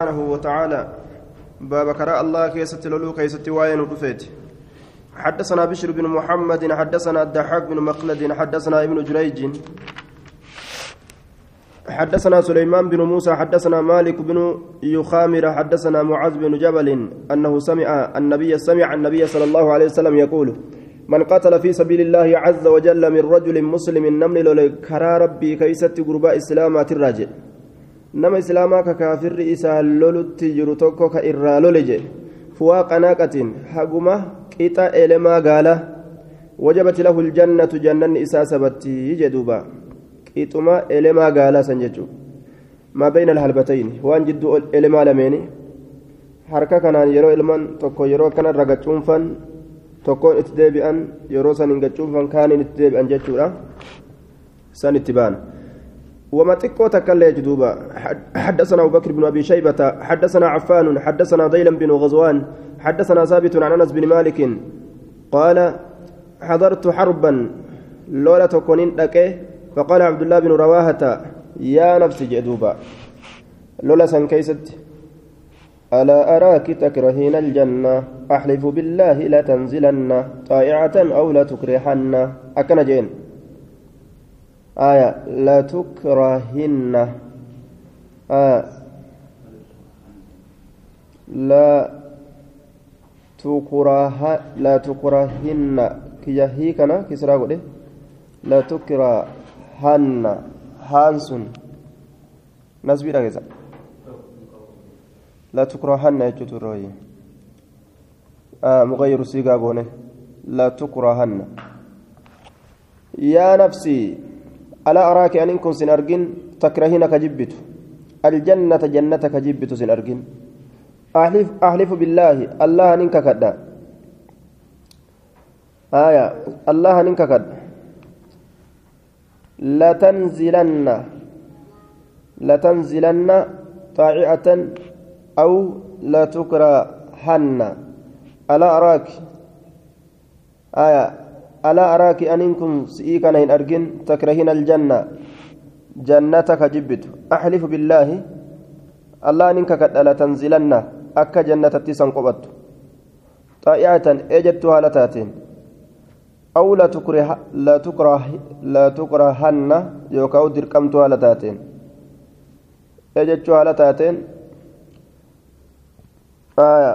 سبحانه وتعالى. باب كراء الله كيست لولو كيست واين ودفيت. حدثنا بشر بن محمد حدثنا الضحاك بن مخلد حدثنا ابن جريج. حدثنا سليمان بن موسى حدثنا مالك بن يخامر حدثنا معاذ بن جبل أنه سمع النبي سمع النبي صلى الله عليه وسلم يقول من قتل في سبيل الله عز وجل من رجل مسلم نمل كرا ربي كيست قرباء إسلامات الراجل. Nama islaamaa ka kaafirri isaa lolutti jiru tokko ka irraa lole je fuwaa qanaaqatiin haguma qixa elemaa gaala wajabati lahu ljannatu jannanni isaa sabattii jedhuuba qixuma elemaa gaalaa san jechuu maa bayna alhalbatayni waan jidduu elemaa lameeni harka kanaan yeroo ilman tokko yeroo akkanarra gacuunfan tokkoon itti deebi'an yeroo san hin gacuunfan kaaniin itti deebi'an jechuudha. San itti baana وما تكو تكلا جدوبا حدثنا أبو بكر بن أبي شيبة حدثنا عفان حدثنا ضيلا بن غزوان حدثنا ثابت عن أنس بن مالك قال حضرت حربا لولا تكونين لك فقال عبد الله بن رواهة يا نفسي جدوبا لولا سنكيست ألا أراك تكرهين الجنة؟ أحلف بالله لا تنزلن طائعة أو لا تكرهن. أكن جين. آية لا تكرهن. آية لا تكره لا تكرهن. كيهي كنا؟ كسرى قولي. لا تكرهن. هانسون. نسبي رجزا لا تكرهن يجوت آه مغير قولي. لا تكرهن. يا نفسي. ألا أراك أن إن كن سنرجن تكرهين كجبت؟ الجنة جنة كجبت سنرجن. أحلف أحلف بالله الله ننك كدا آية الله ننك كدا لتنزلن لتنزلن طاعة أو لتكرهن. ألا أراك؟ آية ألا أراك أنكم سئيكا إن أرجن تكرهين الجنة. جنتك جبت أحلف بالله. الله أنك قد ألا تنزلن. أكا جنة تسن قبت. طائعة أجدتها لتاتين. أو لا تكره لا تكره لا تكرهن. يوكاو دركمتها لتاتين. أجدتها لتاتين. آية.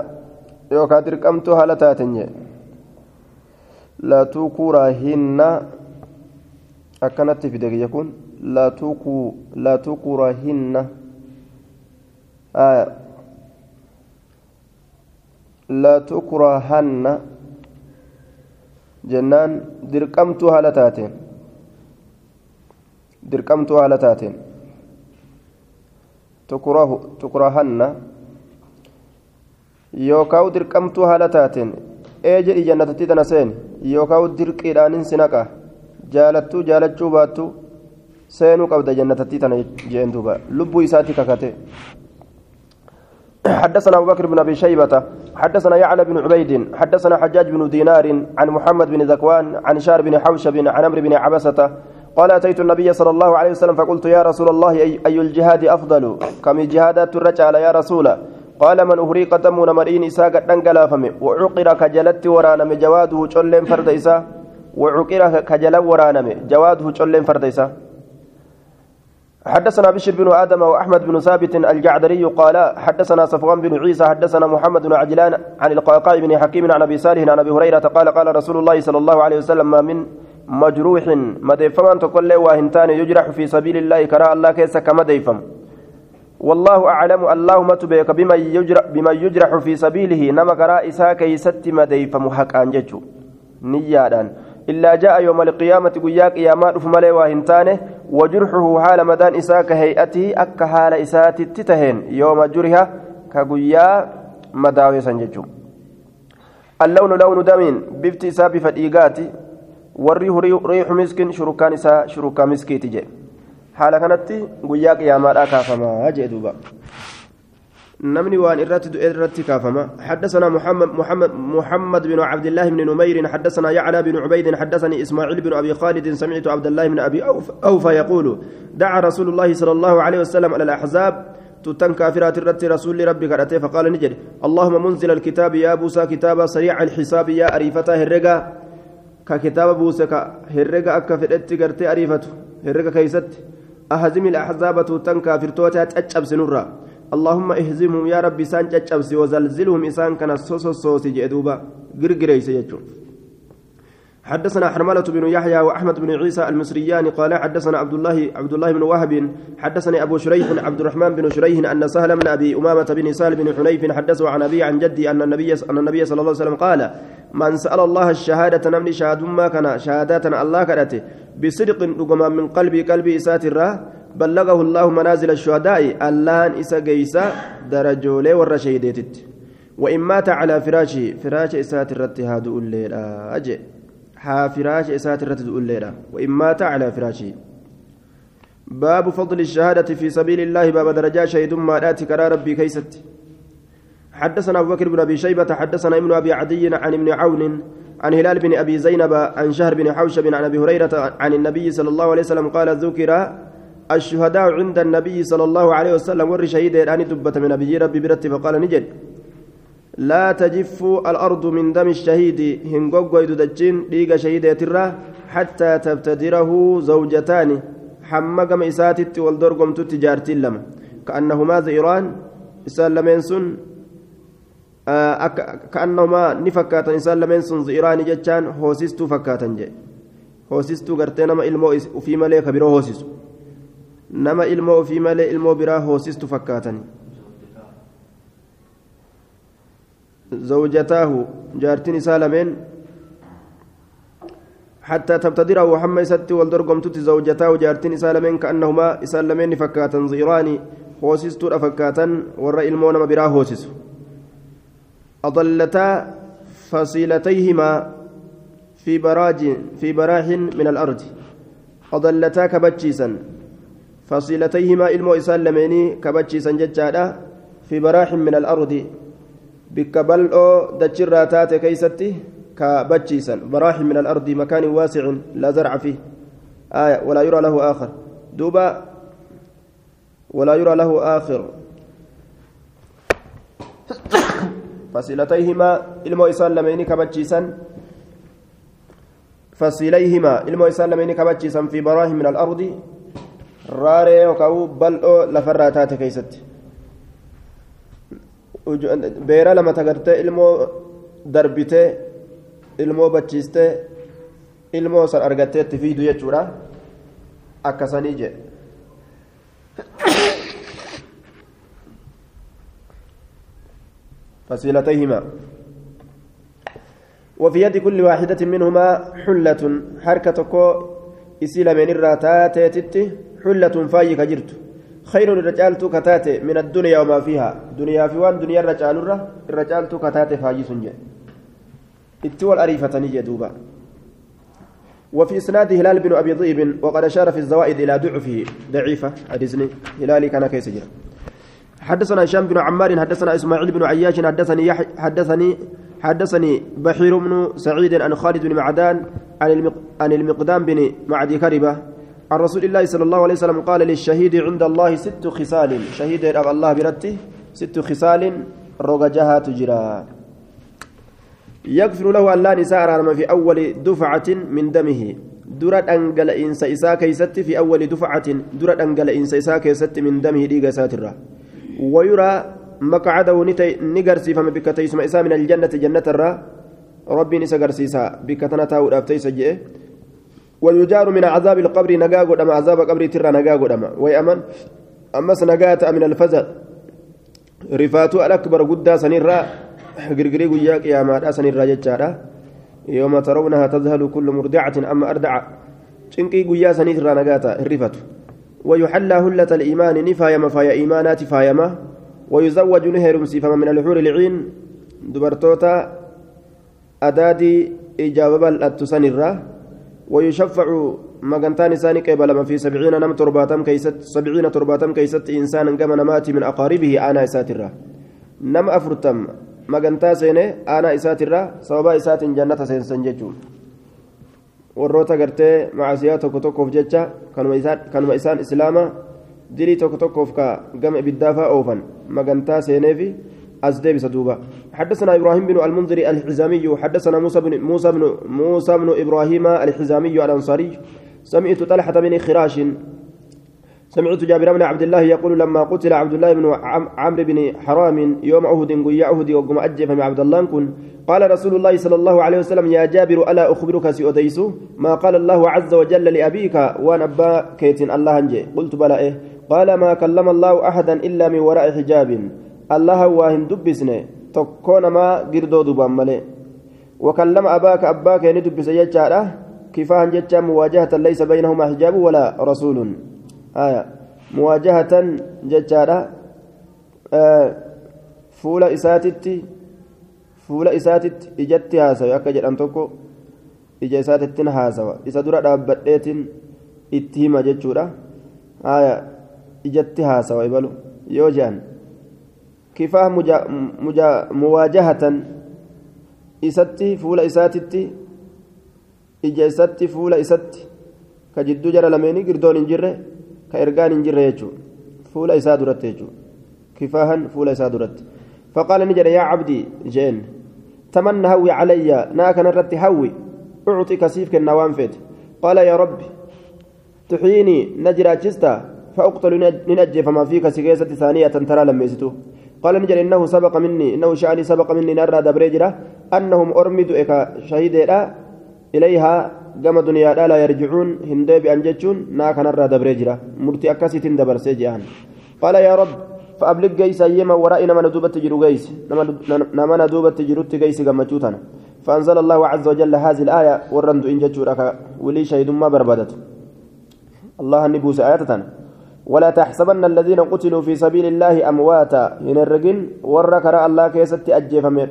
يوكا دركمتها لتاتين لتكرهن أكنت في دقيقة يكون. لتكو لتكرهن آية لتكرهن جنان. درقمت هالتاتين درقمت هالتاتين تكره تكرهن. يوكاو درقمت هالتاتين jannatatti tana seen yookaan dirqiidhaanin si naqa. Jaalattuu jaalachuu baattu seenuu qabda jannatatti tana jeen duuba. Lubbuu isaatti kakate. حدثنا أبو بكر بن أبي شيبة حدثنا يعلى بن عبيد حدثنا حجاج بن دينار عن محمد بن ذكوان عن شار بن حوشب عن عمرو بن عبسة قال أتيت النبي صلى الله عليه وسلم فقلت يا رسول الله أي, الجهاد أفضل كم جهادات الرجال يا رسول قال من أهريق دم نمرين إساء قد انقلافم وعقر كجلت ورانم جواده جلين فرد إساء وعقر كجل ورانم جواده جلين فرد إساء. حدثنا بشر بن آدم وأحمد بن ثابت الجعدري قال حدثنا صفوان بن عيسى حدثنا محمد بن عجلان عن القعقاع بن حكيم عن أبي صالح عن أبي هريرة قال قال رسول الله صلى الله عليه وسلم ما من مجروح مديفما تقول له واهنتان يجرح في سبيل الله كراء الله كيس كمديفم والله أعلم اللهم تبيك بما يجرح بما يجرح في سبيله نما كراء إساء كيست مديفم حق أنججو نيادان. إلا جاء يوم القيامة قياك يا ما ملي واهنتانه وجرحه حال مدان إساء كهيئته أك حال إساء تتهين يوم جرها كقيا مداوي سنججو. اللون لون دم بفت إساء بفتيقات والريح ريح مسك شركان إساء شركا مسكي تجي كانت قياك يا ما كافما جئ دوبا نمني وان إرت إرت كافما حدثنا محمد محمد محمد بن عبد الله بن نمير حدثنا يعلى بن عبيد حدثني إسماعيل بن أبي خالد سمعت عبد الله بن أبي أوفى يقول دعا رسول الله صلى الله عليه وسلم على الأحزاب تتن كافرات الرت رسول ربي كرته فقال نجد اللهم منزل الكتاب يا بوسى كتابا سريع الحساب يا أريفته الرقا ككتاب بوسى هرقا أكا فدت قرتي أريفته هرقا كيست أهزم الأحزاب تتن كافرتوتا تأجب سنورا اللهم اهزمهم يا ربي سان تأجب وزلزلهم إسان كان سوسو سوسي جدوبا قرقريس يجون حدثنا حرملة بن يحيى وأحمد بن عيسى المصريان قال حدثنا عبد الله عبد الله بن وهب حدثني أبو شريح عبد الرحمن بن شريح أن سهل بن أبي أمامة بن سال بن حنيف حدثه عن أبي عن جدي أن النبي أن النبي صلى الله عليه وسلم قال من سأل الله الشهادة نمني شهاد ما كان شهادات الله كرته بصدق رقما من قلبي قلبي إسات بلغه الله منازل الشهداء اللان إسا قيسا درجولي والرشيديتت وإن مات على فراشه فراش إسات الرتهاد الليل أجئ ها فراش إسات الرتد أوليرا. وإن مات على فراشه باب فضل الشهادة في سبيل الله باب درجات شهيد ما ربي كيست. حدثنا أبو بكر بن أبي شيبة حدثنا ابن أبي عدي عن ابن عون عن هلال بن أبي زينب عن شهر بن حوشب عن أبي هريرة عن النبي صلى الله عليه وسلم قال ذكر الشهداء عند النبي صلى الله عليه وسلم ور شهيد الآن دبة من أبي ربي برتي فقال نجد لا تجف الأرض من دم الشهيد هنقوق ويدجين ليق شهيد يترى حتى تبتدره زوجتان حمقم إساتت والدرقم تتجارتين لما كأنهما زئران إسان لمن آه كأنهما نفكاتا إسان لمن سن زئران جتان هوسستو فكاتا جي. هوسستو قرتي نما إلمو في ملي كبيرو هوسسو نما إلمو في ملي إلمو برا هوسستو فكاتا زوجتاه جارتين سالمين حتى تبتدره وحمى ست والدرقم تت زوجتاه جارتين سالمين كأنهما سالمين فكاتا زيراني هوسستو فكاتا ورأي المون براه هوسس أضلتا فصيلتيهما في براج في براح من الأرض. أضلتا كبتشيسا فصيلتيهما إلمو إسالمين كبتشيسا ججادا في براح من الأرض. dachirraa taate keeysatti ka bachiisan baraaxin min alardi makaanin waasicin laa zarca fiih آية ولا يرى له آخر. دوبا ولا يرى له آخر. فصيلتيهما إلمو إسان لمين كبتشيسا فصيليهما إلمو إسان لمين كبتشيسا في براهم من الأرض راري وكاو بل لفراتات كيست beera lama tagartee ilmoo darbitee ilmoo bachiistee ilmoo san argattee itti fiidu jechuudha فصيلتيهما. وفي يد كل واحدة منهما حلة حركة كو إسيل من الراتات حلة فايك جرت خير الرجال كتاتي من الدنيا وما فيها. دنيا في وان دنيا الرجال الرجال كتاتي فاجي سنجي اتول أريفة نجي دوبا. وفي إسناد هلال بن أبي ضيب وقد أشار في الزوائد إلى ضعفه. ضعيفة حديثني هلالي كان كيس جرا حدثنا هشام بن عمار حدثنا إسماعيل بن عياش حدثني حدثني حدثني بحير بن سعيد عن خالد بن معدان عن المقدام بن معدي كربة. عن رسول الله صلى الله عليه وسلم قال للشهيد عند الله ست خصال. شهيد أب الله برته ست خصال رججها تجرى. يغفر له أن لا نساء في أول دفعة من دمه. درة أنجل إنس إساء كيست في أول دفعة درة أنجل إنس إساء كيست من دمه ديغا ساترة. ويرى مقعده نجرسي فما بك تيسم إساء من الجنة جنة الرا. ربي نسجرسيسا بك تنتا ودابتيس جئ. ويجار من عذاب القبر نجاغ دم عذاب قبر ترى نجاغ دم ويأمن أمس نجات من الفزع رفاتو الأكبر قدا سنيرا غرغري وياك يا ما سنيرا جتشارا يوم ترونها تذهل كل مرضعة أما أردع. شنقي قيا سنيرا نجاتا الرفاتو ويحلى هلة الإيمان نفايما فايا إيمانات فايما ويزوج نهر سيفما من الحور العين. دبرتوتا أدادي إجابة الأتسنيرا ويشفع مغنتان إنسان قبل في سبعين نم ترباتم كيست سبعين ترباتم كيست إنسان كما نمات من أقاربه أنا إساترة نم أفرتم مغنتا سيني أنا إساترة سوابا إسات جنة سينسن ججون warroota gartee macasiyaa tokko tokkoof jecha kanuma isaan islaama dilii tokko tokkoof ka gama ibiddaafaa oofan magantaa seeneefi أزدي بسدوبة حدثنا إبراهيم بن المنذر الحزامي حدثنا موسى بن موسى بن موسى بن إبراهيم الحزامي الأنصاري سمعت طلحة بن خراش سمعت جابر بن عبد الله يقول لما قتل عبد الله بن عمرو بن حرام يوم أهد قيا أهد وقم أجف من عبد الله كن. قال رسول الله صلى الله عليه وسلم يا جابر ألا أخبرك سيؤديس ما قال الله عز وجل لأبيك ونبا كيت الله أنجي. قلت بلى إيه. قال ما كلم الله أحدا إلا من وراء حجاب. الله واهن دبسني تكون ما قردو ملي. وكلم أباك أباك يعني دبس يجاره كفاها جتا مواجهة ليس بينهما حجاب ولا رسول. آية. مواجهة جتارا آه فول إساتتي فول إساتت إجت هاسا أكا جدام توكو. إجا إساتتين هاسا إسا درا دابتين إتهما جتشورا آية. إجت هاسا وإبالو يوجان كفاه مجا مجا مواجهة. إساتي فول إساتتي إجا إساتي فول إساتي كجدو جرى لميني. قردون إنجرة. Isaa duratti jechuudha kifaahan fuula isaa duratti faqaala ni jedhe yaa cabdii jeen tamanna hawwi calayya naa kanarratti hawwi ucxi kasiif kennaa waan feete qaala yaa rabbi tuxiinii na jiraachistaa فأقتل ننجف ما فيك سجيسة ثانية ترى لما يسيتو قال نجل إنه سبق مني إنه شأني سبق مني نرى دبريجرة أنهم أرمدوا إكا شهيدا إليها gama duniyaadhaa laa yarjicuun hin deebi'an jechuun naa kanarraa dabree jira. Murtii akkasiitiin dabarsee je'an. Qaala yaa rab فأبلغ جيس أيما وراء نما ندوبت جرو جيس نما ندوبت جروت جيس جمتوتنا فأنزل الله عز وجل هذه الآية ورند إن جتشورك ولي شهيد ما بربدت الله النبوس آياتنا ولا تحسبن الذين قتلوا في سبيل الله أمواتا إن الرجل ورك الله كيست أجيف من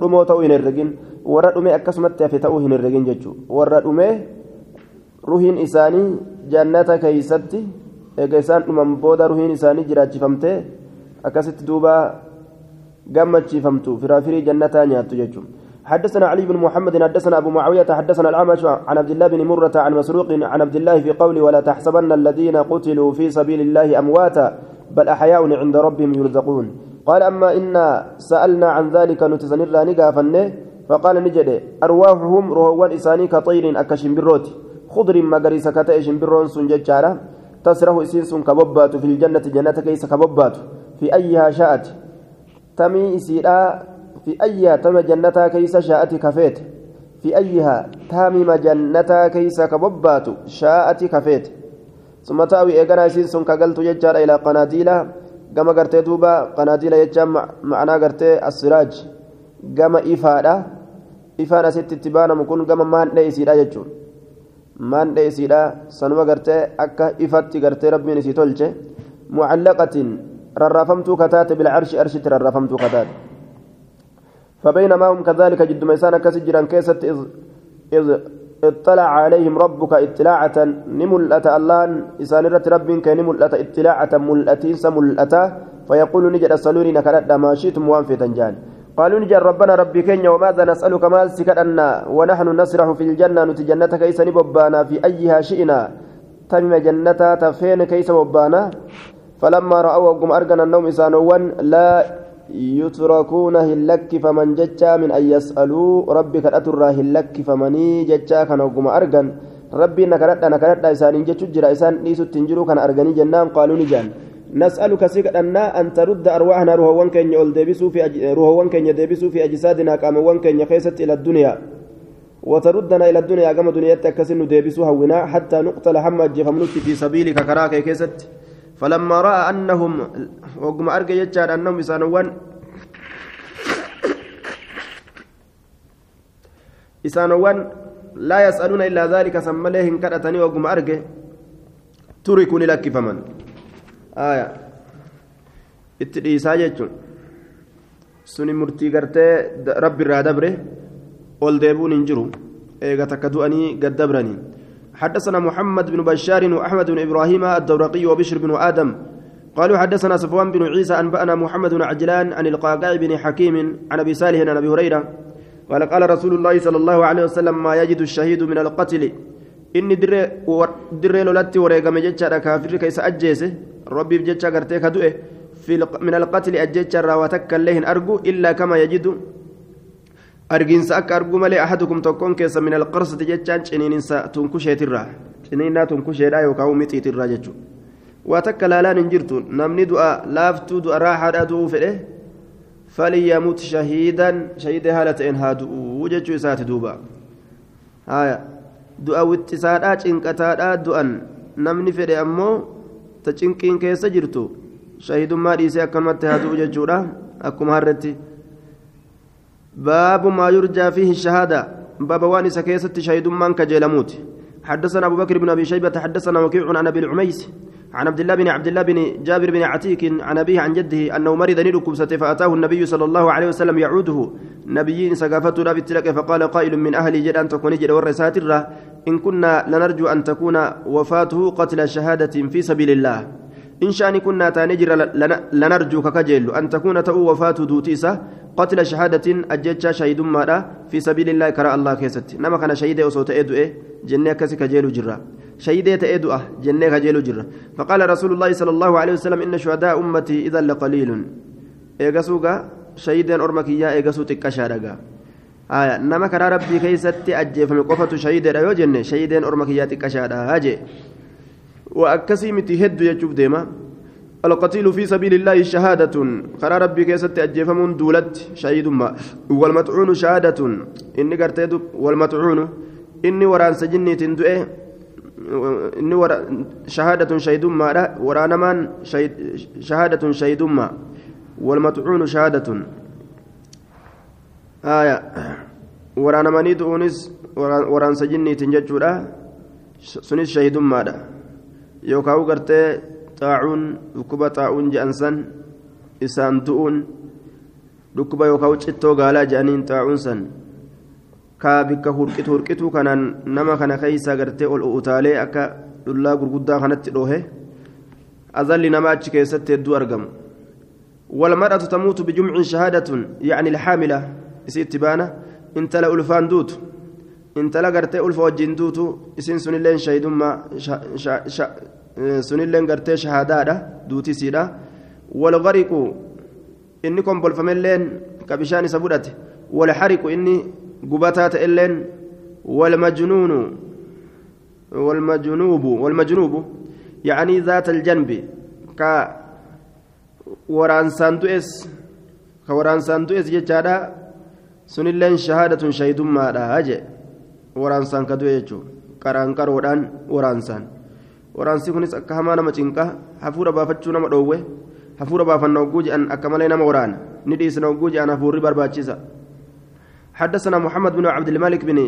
رمو تو إن الرجل warra dhume akkasumatti hafe ta'uu hin herregin jechuudha warra dhume ruhiin isaanii jannata keeysatti eega isaan dhuman booda ruhiin isaanii jiraachifamtee akkasitti duuba gammachiifamtu firaafirii jannataa nyaattu jechuudha حدثنا علي بن محمد حدثنا أبو معاوية حدثنا الأعمش عن عبد الله بن مرة عن مسروق عن عبد الله في قوله ولا تحسبن الذين قتلوا في سبيل الله أمواتا بل أحياء عند ربهم يرزقون. قال أما إنا سألنا عن ذلك نتزنر نقافنه فقال نجد أرواحهم روحوان إساني كطير أكشمبروت خضر مغريسة كتئ شمبرون سنججارة تسره إسين سن كببات في الجنة جنة كيس كببات في أيها شاءت تمي إسيرا في أيها تم جنة كيس شاءت كفيت في أيها تامم جنة كيس كببات شاءت كفيت ثم تاوي إيقنا إسين سن كقلت ججارة إلى قناديل كما قرتي دوبا قناديل يجمع معنا قرتي السراج gama ifaadha ifaan asitti itti baanamu kun gama maandhee isiidha jechuun maandhee isiidha sanuma gartee akka ifatti gartee rabbiin isii tolche mucallaqatin rarraafamtuu kataate bilcarshi arshitti rarraafamtuu kataate فبينما هم كذلك جد ميسان كسجرا كيست إذ, إذ اطلع عليهم ربك اطلاعة نملأة. الله إسان رب كنملأة اطلاعة ملأتين سملأة. فيقول نجد الصلوني نكرد ما شئتم وانفتا جان قالوا نجر ربنا ربي كينيا وماذا نسألك؟ ما سكرنا ونحن نسرح في الجنة نتجنة كيس نببانا. في أيها شئنا. تمم جنة تفين كيس ببانا. فلما رأوا قم أرقنا النوم إسانوان لا يتركون هلك فمن ججا من أن يسألوا ربك الأترى هلك فمني ججا كان قم أرقن ربي نكرت نكرت إسان جتشجر جرا إسان ليسو تنجرو كان أرقني جنان قالوا نجان. نسألك سيكنا أن ترد أرواحنا روحوان كن يول ديبسو في أج... روحوان كن يديبسو في أجسادنا كاموان كن يخيست إلى الدنيا. وتردنا إلى الدنيا كما دنيا تكسن ديبسو هونا حتى نقتل حمد جفمنت في سبيلك كراك كيست. فلما رأى أنهم وقم أرجع يجعل أنهم إسانوان إسانوان لا يسألون إلا ذلك سمليهم كرتني وقم أرجع تركني لك فمن dhiisaa jechuun suni murtii gartee rabbi irraa dabre ol deebuun hin jiru eega takka du'anii gad dabranii حدثنا محمد بن بشار وأحمد بن إبراهيم الدورقي وبشر بن آدم. قالوا حدثنا صفوان بن عيسى أنبأنا محمد بن عجلان عن القعقاع بن حكيم عن أبي صالح عن أبي هريرة. قال قال رسول الله صلى الله عليه وسلم ما يجد الشهيد من القتل. إني دري دري لولتي وريقم جتشا كافر كيس أجيسه ربي بجتشا قرتي كدؤه في من القتل أجتشا راوتك اللهن أرجو إلا كما يجد argiinsa akka arguu malee ahadukum tokkoon keessa min alqarsati jechaan ciniininsa tunkusheetirraa ciniinnaa tunkusheedhaa yookaan mixiitirraa jechuudha waa takka laalaan hin jirtu namni du'a laaftuu du'a raaxaadhaa du'uu fedhe فليمت شهيدا شهيد هالتين هادو وجهو إسات دوبا هايا دعا واتسادا چنقتادا دعا نمني فدي أمو تچنقين كيسا جرتو شهيد ما ديسي أكمت هادو وجهو أكم هرتي باب ما يرجى فيه الشهادة. باب واني سكيسة شهيد من كجلموت حدثنا أبو بكر بن أبي شيبة حدثنا وكيع عن أبي العميس عن عبد الله بن عبد الله بن جابر بن عتيك عن أبيه عن جده أنه مرض نركبسة فأتاه النبي صلى الله عليه وسلم يعوده. نبي سقافته لا بالتلك فقال قائل من أهل جد أن تكون جد ورسات إن كنا لنرجو أن تكون وفاته قتل شهادة في سبيل الله. إن شأن كنا تنجر لنرجو ككجل أن تكون تو وفاة دوتيسة. قتل شهادة أجتشا شهيد ماذا في سبيل الله كرى الله كيست. نما كان شهيد أصوت إدو إيه؟ جنة كسك جيلو جرا. شهيد إدو أه جنة كجيلو جرا. فقال رسول الله صلى الله عليه وسلم إن شهداء أمتي إذا لقليل. إيغسوغا شهيدا أرمكيا إيغسو تكشارغا آية نما كرى ربي كيست أجيفم قفة شهيد أيو جنة. شهيدا أرمكيا تكشارغا هاجي. وأكسي متي هد يجوب القتيل في سبيل الله شهادة. قرى ربي كيست أجيفمون دولت شهيد ما. والمطعون شهادة. إني قرتيد والمطعون. إني وران سجني تندئه إني ورا شهادة شهيد ما ورانا من شهيد شهادة شهيد ما. والمطعون شهادة. آية. ورانا مني دونس وران سجني تنججودا. سنس شهيد ما يوكاو قرتي xaacuun dhukkuba xaa'uun je'ansan isaan du'uun dhukkuba yookaan cittoo gaalaa je'aniin xaa'uun san kaa bikka hurqitu hurqitu kanaan nama kana keeysaa gartee ol utaalee akka dhullaa gurguddaa kanatti dhoohe azalli nama achi keessatti hedduu argamu والمرأة تموت بجمع شهادة يعني الحاملة إسي اتبانة انت لا ألفان دوت انت لا قرتي ألف وجين دوتو إسين سن اللين sunilleen gartee shahaadaadha duutisiidha walgariqu inni kombolfamelleen ka bishaan isa fudhate walxariqu inni gubataa ta'elleen walmajnuunu walmajnuubu walmajnuubu yacanii zaata aljanbi ka waraansaan du'es ka waraansaan du'es jechaadha sunilleen shahaadatun shaydummaadha jee waraansaan ka du'e jechuu qaraanqaroodhaan waraansaan waraansi kunis akka hamaa nama cinqa hafuura baafachuu nama dhoowwe hafuura baafanna hogguu jedhan akka malee nama waraana. Ni dhiisna hogguu jedhan hafuurri barbaachisa. حدثنا محمد بن عبد الملك بن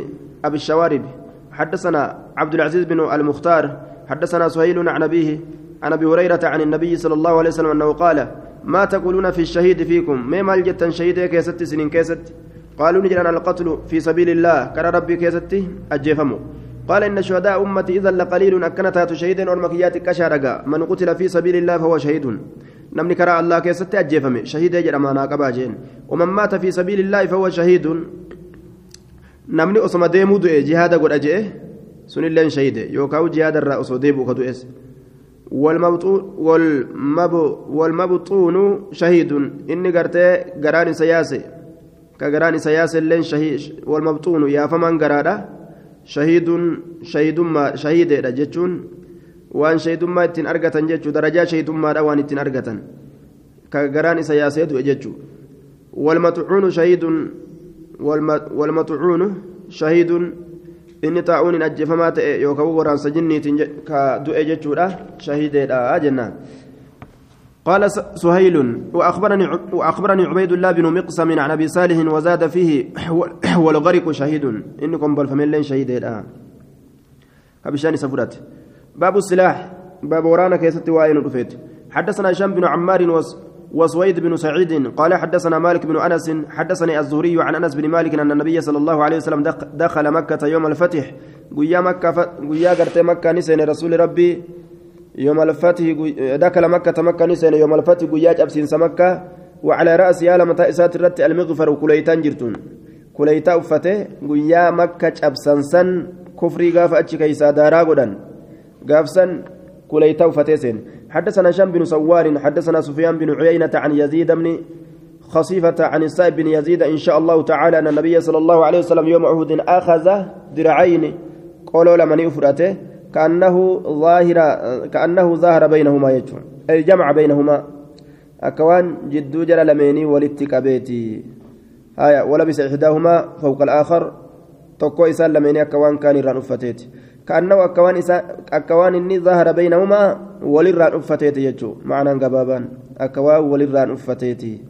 أبي الشوارب حدثنا عبد العزيز بن المختار حدثنا سهيل عن أبيه عن أبي هريرة عن النبي صلى الله عليه وسلم أنه قال ما تقولون في الشهيد فيكم ما مال جتا شهيد كيست سنين كيست قالوا نجرنا القتل في سبيل الله كان ربي كيستي أجيفمو قال إن شهداء أمتي إذا لقليل أكنت شهيدا أرمكيات كشارقا. من قتل في سبيل الله فهو شهيد. نمني كرا الله كيست أجيفم شهيد يجرى ما ناقبا جين. ومن مات في سبيل الله فهو شهيد. نمني أصم ديمو دوئي. جهاد قد أجئه سن الله شهيد يوكاو جهاد الرأس ديبو كدوئس والمبطون والمب والمبطون شهيد. إني قرتي قراني سياسي. كقراني سياسي لين شهيد والمبطون. يا فمن قراده shahiiduun shahidummaa shahiideedha jechuun waan shahidummaa ittiin argatan jechuu darajaa shahidummaadha waan ittiin argatan ka garaan isa yaasee du'e jechuu walmaxucuunu shahiidun walmaxucuunu shahiidun inni taa'uun hin ajjeefamaa ta'e yookaan waraansa jinniitiin ka du'e jechuudha shahiideedha jennaan قال سهيل وأخبرني وأخبرني عبيد الله بن مقسم عن أبي صالح وزاد فيه والغرق شهيد. إنكم بالفملين شهيد الآن أبشان سفرات. باب السلاح. باب ورانا كيست وائل رفيت حدثنا هشام بن عمار وسويد بن سعيد قال حدثنا مالك بن أنس حدثني الزهري عن أنس بن مالك أن النبي صلى الله عليه وسلم دخل مكة يوم الفتح. قيا مكة قيا قرت مكة نسين رسول ربي. يوم الفتح دخل مكة مكة نسين يوم الفتح قياج أبسين مكة وعلى رأس يا لما تأسات الرت المغفر كليتان جرتون. كليتا أفته قيا مكة أبسنسن كفري قاف أتش كيسا دارا قدن. قافسن كليتا فتيسن حدثنا هشام بن سوار حدثنا سفيان بن عيينة عن يزيد بن خصيفة عن السائب بن يزيد. إن شاء الله تعالى أن النبي صلى الله عليه وسلم يوم عهد أخذ درعين. قولوا لمن يفرته. كأنه ظاهر كأنه ظاهر بينهما يجمع. أي جمع بينهما. أكوان جدو جل لميني ولتكبيتي هايا ولبس إحداهما فوق الآخر. تقوى إسان لميني أكوان كان ران أفتيت كأنه أكوان إسان أكوان إني ظاهر بينهما وللران أفتيت يجو. معنى قبابان أكوان وللران أفتيتي.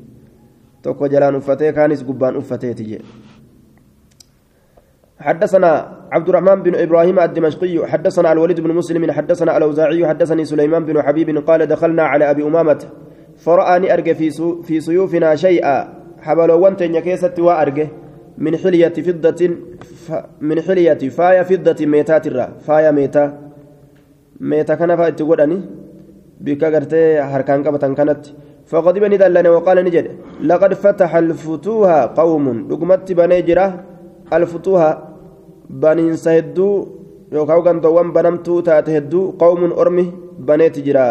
تقوى جلان أفتيت كانس قبان أفتيت حدثنا عبد الرحمن بن إبراهيم الدمشقي حدثنا الوليد بن مسلم حدثنا الأوزاعي حدثني سليمان بن حبيب قال دخلنا على أبي أمامة فرآني ارجى في في سيوفنا شيئا حبلوان تنيا وارجى من حلية فضة. من حلية فايا فضة ميتات الرا فايا ميتا ميتا كان فايت تقولني بك غرتي هركان قبتان كانت فغضبني دلني وقال نجد لقد فتح الفتوها قوم دقمت بنيجرة الفتوها baniinsa hedduu yookaan gandoowwan banamtuu taate hedduu qawmuun ormi baneeti jira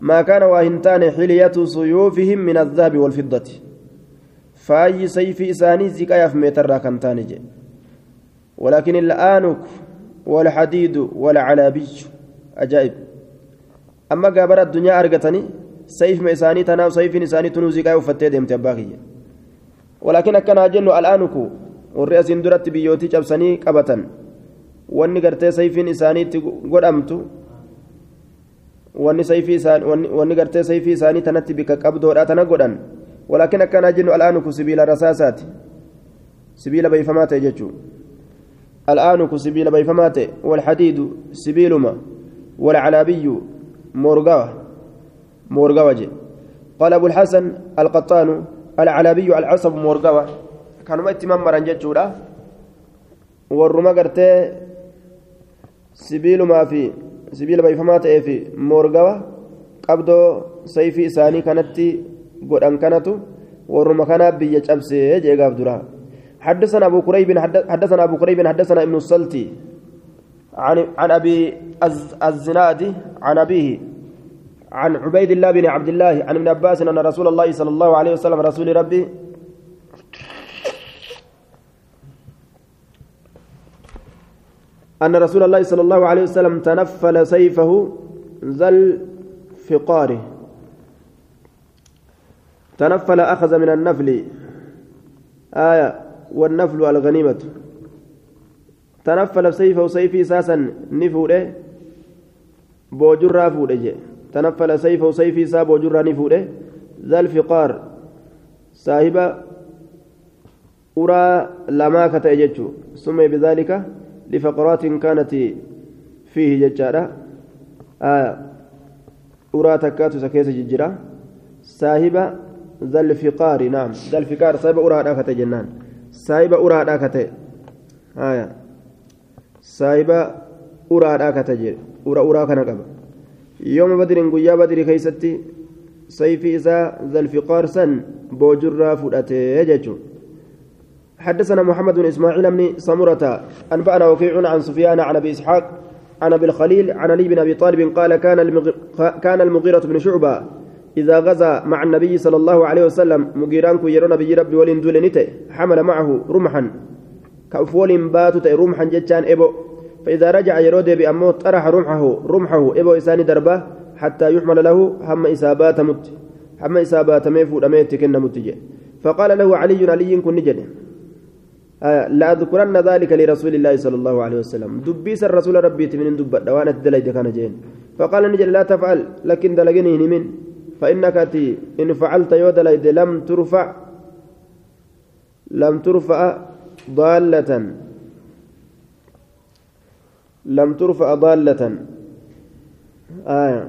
maa kaana waa hin taane xiliyatu suyuufihim min adhaabi walfiddati faayyi sayfii isaanii ziqayaaf meetarraa kan taane jedhe ولكن الآنك والحديد والعلابي أجائب أما قابر الدنيا أرقتني سيف ميساني تناو سيف نساني تنوزي قايو فتيدم تباقي ولكن أكنا جن الآنك warri asiin duratti biyyootii cabsanii qabatan wanni gartee sayfiin isaaniitti godhamtu wanni gartee sayfii isaanii tanatti bika qabdoodha tana godhan walaakin akkanaa jennu al'aanuku sibiila rasaasaati sibiila bayfamaa ta'e jechuun al'aanuku sibiila bayfamaa ta'e walhadiidu sibiiluma walcalaabiyyu moorgawa moorgawa je أبو الحسن القطان العلابي العصب مورقوة kanuma itti mammaran jechuudha warruma gartee sibiilumaa fi sibiila bayfamaa ta'ee fi moorgawa qabdoo sayfii isaanii kanatti godhan kanatu warruma kanaa biyya cabsee jeegaaf dura حدثنا أبو كريب حدثنا أبو كريب حدثنا ابن السلتي عن عن أبي الزناد عن أبيه عن عبيد الله بن عبد الله عن ابن عباس أن رسول الله صلى الله عليه وسلم رسول ربي أن رسول الله صلى الله عليه وسلم تنفل سيفه ذا الفقار. تنفل أخذ من النفل. آية والنفل الغنيمة. تنفل سيفه سيفي ساسا نفوله بوجرا فوله تنفل سيفه سيفي سا بوجرا نفوله ذا الفقار. صاحب أرى لما كتأججه. سمي بذلك لفقرات كانت فيه ججارة. آه أرى تكات سكيس ججرة. صاحب ذا الفقار نعم. ذا الفقار صاحب أرى داكت جنان. صاحب أرى داكت. آية. صاحب أرى داكت جر أرى أرى كان قبل. يوم بدر قيا بدر كيستي سيفي إذا ذا الفقار سن بوجرة فؤته يججو حدثنا محمد بن إسماعيل بن سمرة أنبأنا وكيع عن سفيان عن أبي إسحاق عن أبي الخليل عن علي بن أبي طالب قال كان. كان المغيرة بن شعبة إذا غزا مع النبي صلى الله عليه وسلم مغيرانك يرون بي ربي ولين حمل معه رمحا. كأفول باتت رمحا جتان إبو. فإذا رجع يرود بأمه طرح رمحه رمحه إبو إساني دربه حتى يحمل له هم إسابات مت هم إسابات ميفو أميت كن متجه فقال له علي علي كن آه لا أذكرن ذلك لرسول الله صلى الله عليه وسلم. دبيس الرسول ربي من دب دوانة دليد كان جين. فقال نجل لا تفعل لكن دلقني من. فإنك تي إن فعلت يودليد لم ترفع لم ترفع ضالة. لم ترفع ضالة. آية.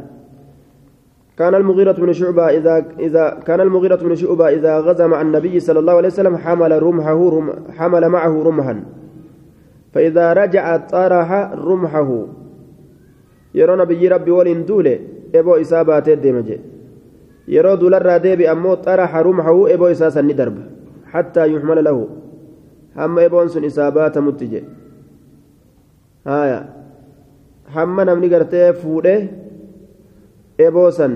كان المغيرة بن شعبة إذا إذا كان المغيرة بن شعبة إذا غزا مع النبي صلى الله عليه وسلم حمل رمحه رم حمل معه رمحا. فإذا رجع طرح رمحه. يرى نبي ربي ولين دولة إبو إسابات الدمجة يرى دول الرادب أمو طرح رمحه إبو إساسا ندرب حتى يحمل له. هم إبو سن إسابات متجة آية. هم نمني قرتي فوده. Eboosan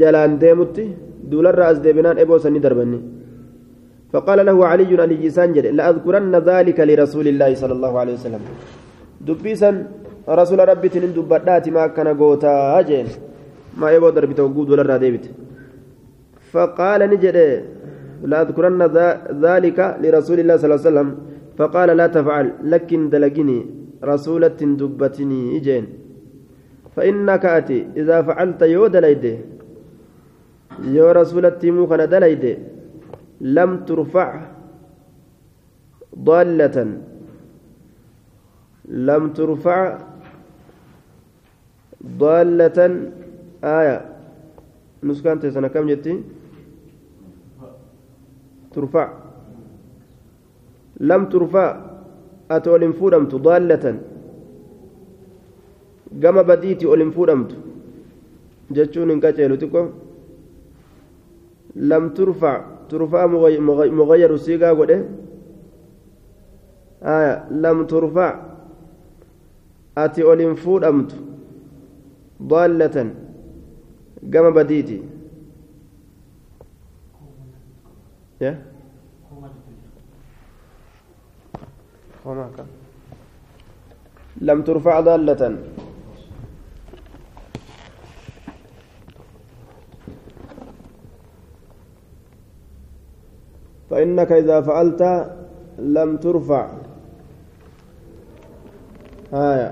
jalaan deemutti duularraa as deebinaan eboosan ni darbanni. فقال له علي علي سانجر لأذكرن ذلك لرسول الله صلى الله عليه وسلم دبيسا رسول ربي تنين دبادات ما كان قوتا أجين ما يبو دربي توقود ولا راديبت فقال نجد لأذكرن ذلك لرسول الله صلى الله عليه وسلم فقال لا تفعل لكن دلقني رسولة دبتني إجين فإنك أتي إذا فعلت يو دليده يو رسولة موخنا دليده لم ترفع ضالة. لم ترفع ضالة. آية. نسكانت سنة كم جتي ترفع. لم ترفع. أتولم فودمت ضالة. Gama badiiti ol hin fuudhamtu jechuun hin qaceelu xiqqo lam turfa turfaa mugayyaru siigaa godhe lam turfa ati ol hin fuudhamtu daallatan gama badiiti لم ترفع ضالة فإنك إذا فعلت لم ترفع. هايا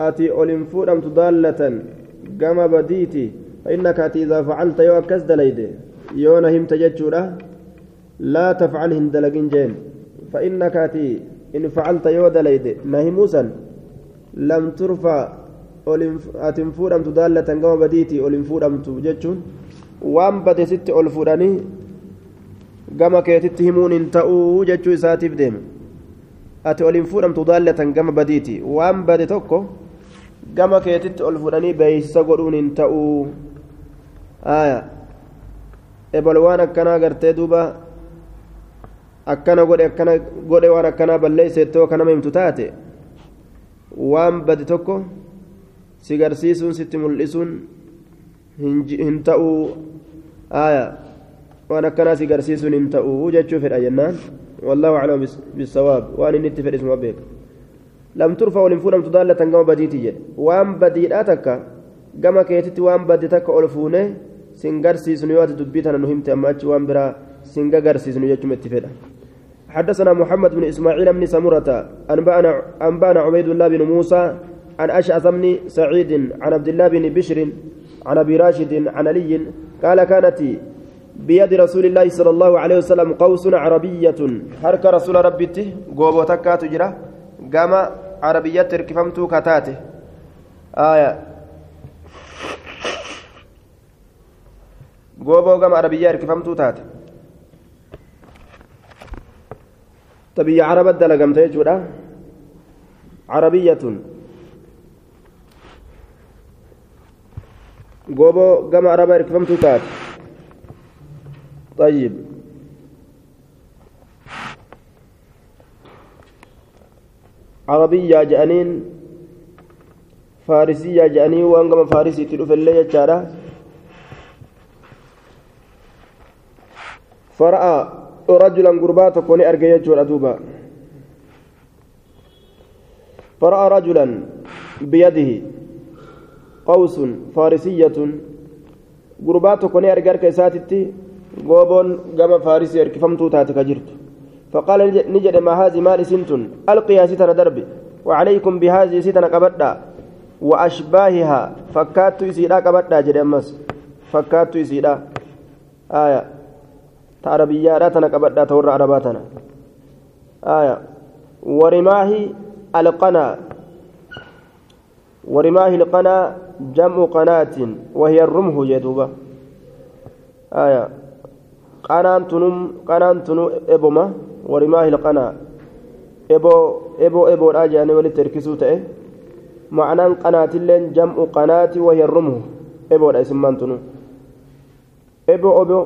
أتي أولين فودم ضالة قام بديتي. فإنك أتي إذا فعلت يو أكس دليدي يو نهم تججورة. لا تفعل هندلقين جين. فإنك أتي إن فعلت يو دليدي نهموسا لم ترفع. أتي فودم ضالة قام بديتي. أولين فودم تججون. Waan bade sitti ol fudhanii gama keetitti himuun hin ta'uu jechuu isaatiif deeme ati ol hin fuudhamtu daallatan gama badiiti. Waan bade tokko gama keetitti ol fudhanii beeysisa godhuun hin ta'uu. Aya. Ebol waan akkanaa gartee duuba akkana godhe akkana godhe waan akkanaa balleeyseettoo kanama himtu taate. Waan bade tokko si garsiisuun sitti mul'isuun hin ta'uu aya waan akkanaa si garsiisuun hin ta'uu jechuu fedha jennaan. والله أعلم بالصواب وأن النت في الاسم أبيك لم ترفع ولم فولم تضالة كما بديتي جد وأن بديئتك كما كيتت وأن بديتك ألفونه سنجر سيسن يوات دبيتنا نهمت أماتش وأن برا سنجر سيسن يجم اتفادا حدثنا محمد بن إسماعيل بن سمرة أنبأنا أنبأنا عبيد الله بن موسى عن أشعث بن سعيد عن عبد الله بن بشر عن أبي راشد عن علي قال كانت بيد رسول الله صلى الله عليه وسلم قوس عربية. حرك رسول ربته قوبو تكات جرا قام عربية تركفمت كتاته آية. قوبو قام عربية تركفمت تاته. تبي عرب الدلقمت يجورا عربية. Gooboo gama arabaa hirkifamtuu taate طيب. عربية جانين فارسية جانين وان كما فارسي تلوف اللي يجارة فرأى رجلا قربات كوني أرقى يجور أدوبا. فرأى رجلا بيده. قوس فارسية. قربات كوني أرقى كيساتتي غوبون قام فارسي أركفمتو تاتك جرت. فقال نجد ما هذه مال سنتن ألقيها ستنا دربي وعليكم بهذه ستنا قبدا وأشباهها. فكات يسيدا قبدا جد أمس. فكات يسيدا. آية. تعربية لا تنا قبدا تور عرباتنا. آية. ورماه القنا. ورماه القنا جمع قناة وهي الرمح جدوبة آية qanaan tunum qanaan tunu eboma warimaahi lqanaa eboo eboo eboodhaa jedhanii walitti hirkisuu ta'e ma'anaan qanaatilleen jam'u qanaati wahiya rumhu eboodha isimmaan tunu eboo oboo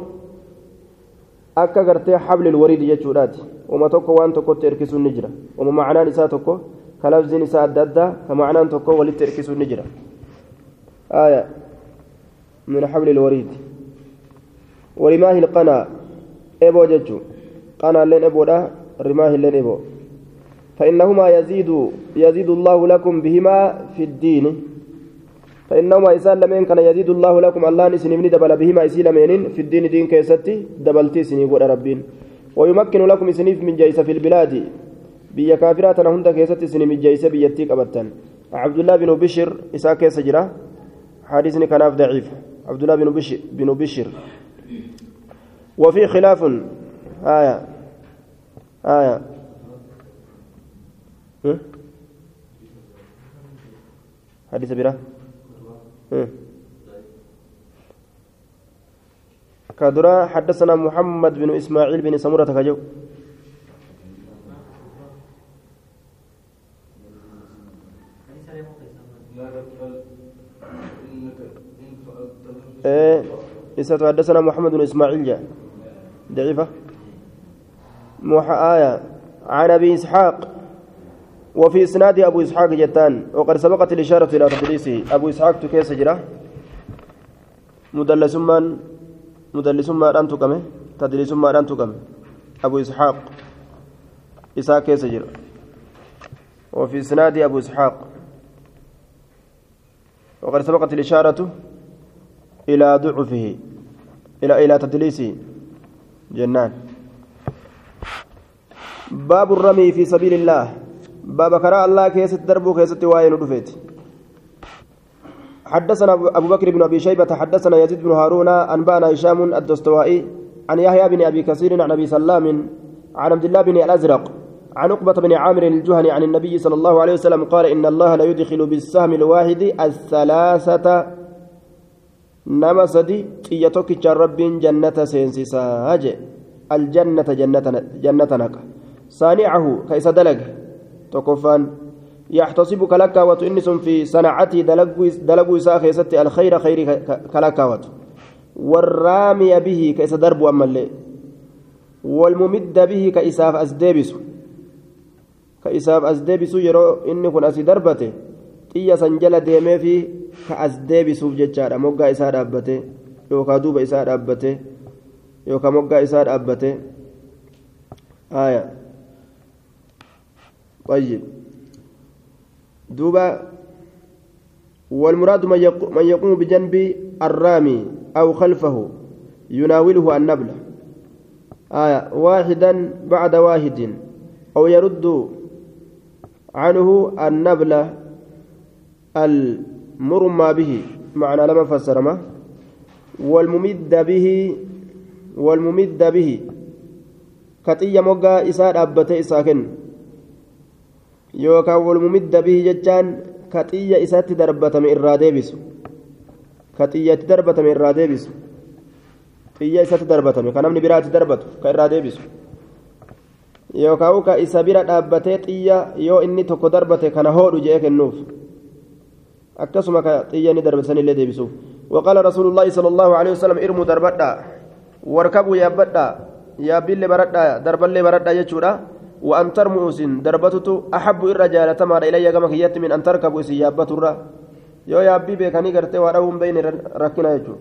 akka gartee hablil wariidi jechuudhaati uma tokko waan tokkotti hirkisuun ni jira uma ma'anaan isaa tokko كلفظ نساء الددة كمعنى تكو ولتركس النجرة آية من حبل الوريد. ورماه القنا. إبو ججو. قنا لين إبو ده رماه لين إبو. فإنهما يزيد يزيد الله لكم بهما في الدين. فإنهما إسان لمن كان يزيد الله لكم الله نسني من دبل بهما إسي لمن في الدين دين كيستي دبلتي سني قول ربين. ويمكن لكم سنيف من جيس في البلاد. بيا كافرات أنا هند كيستي سني من جيس بيتيك أبتن عبد الله بن بشر إسا كيس جرا. حديثني كان ضعيف. عبد الله بن بشر بن بشر وفي خلاف. آية. آية. حديث بيرا كدرا حدثنا محمد بن إسماعيل بن سمرة كجو. إسات حدثنا محمد بن إسماعيل جاء. ضعيفة. آية. عن أبي إسحاق. وفي إسناد أبو إسحاق جتان. وقد سبقت الإشارة إلى تدليسه أبو إسحاق تكيس جرا. مدلس من مدلس ما أن تكمه تدليس ما أن تكمه أبو إسحاق. إسحاق كيس جرا. وفي إسناد أبو إسحاق. وقد سبقت الإشارة إلى ضعفه إلى إلى تدليسه. jennaan. باب الرمي في سبيل الله. باب كراء الله keessatti darbuu keessatti واين رفيت حدثنا أبو بكر بن أبي شيبة حدثنا يزيد بن هارون أنبانا هشام الدستوائي عن يحيى بن أبي كثير عن أبي سلام عن عبد الله بن الأزرق عن عقبة بن عامر الجهني عن النبي صلى الله عليه وسلم قال إن الله لا يدخل بالسهم الواحد الثلاثة نما سدي تيتوك رب جنة سينسيسا الجنة جنة جنة نك صانعه كيس دلق تكفان يحتسب كلكاوة إنس في صنعته دلقوا إساء خيست الخير خير كلكاوة والرامي به كيس درب أما اللي والممد به كإساف أزديبس كإساف أزديبس يرو إني كن أسي دربته xiyya san jala deemee fi ka as deebisuuf jechaadha moggaa isaa dhaabbate yookaan duuba isaa dhaabbate yookaan moggaa isaa dhaabbate aayaa. طيب دوبا والمراد من يقوم بجنب الرامي أو خلفه يناوله النبل آية واحدا بعد واحد أو يرد عنه النبل المرمى به معنى لما فسر ما والممد به والممد به كتية مقا إساء أبتي إساكن yookaan walmumidda bihi jechaan ka xiyya isatti darbatame irraa deebisu ka xiyyatti darbatame irraa deebisu xiyya isatti darbatame ka namni biraatti darbatu ka irraa deebisu yookaan ka isa bira dhaabbatee xiyya yoo inni tokko darbate kana hoodhu jee kennuuf akkasuma ka xiyya inni darbatanillee deebisuuf رسول الله صلى الله عليه وسلم ارموا دربدا واركبوا يابدا يابيل بردا دربل بردا يجودا وأن ترموا سن دربتت أحب الرجال تمر إلي كما كيت من أن تركبوا سيابة الرا yoo yaabbii beekanii gartee waa dha'uun beeyne rakkina jechuudha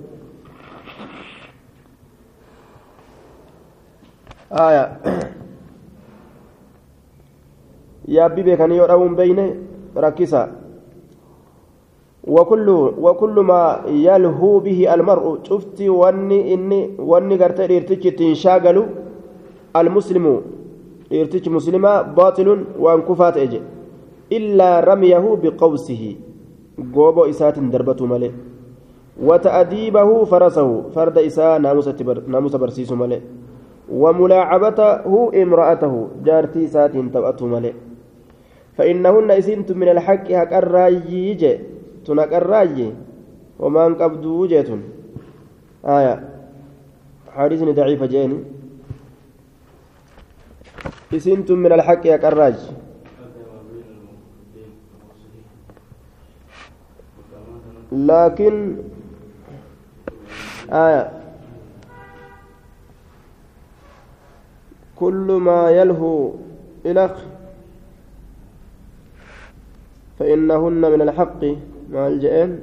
yaabbii beekanii yoo dha'uun beeyne rakkisa وكل وكل ما يلهو به المرء. شفتي وني إني وني قرتي إرتجي تنشاغل المسلم muslimaa baaxilun waan kufaa ta'e jedhe illaa ramyahu biqawsihi gooboo isaatiin darbatu malee وتأديبه فرسه. فرد إساء ناموس برسيس ملئ وملاعبته امرأته. جارتي سات تبأته ملئ فإنهن إسنت من الحق حق الراجي تنك الراجي وما انقبضوا جيتون آية حديث ضعيف جيني إسنتم من الحق يا كراج لكن آية كل ما يلهو إلى فإنهن من الحق مع الجئين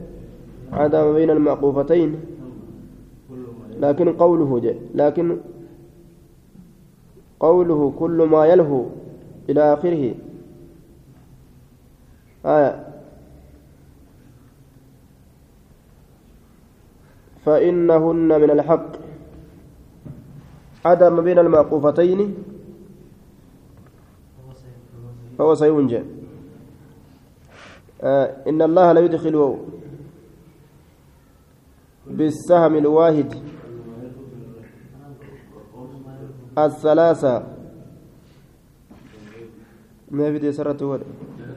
عدا بين المعقوفتين. لكن قوله جاء لكن قوله كل ما يلهو إلى آخره. آية. فإنهن من الحق. عدم بين المعقوفتين. فهو سينجى إن الله لا يدخل بالسهم الواحد الثلاثة ما في سرة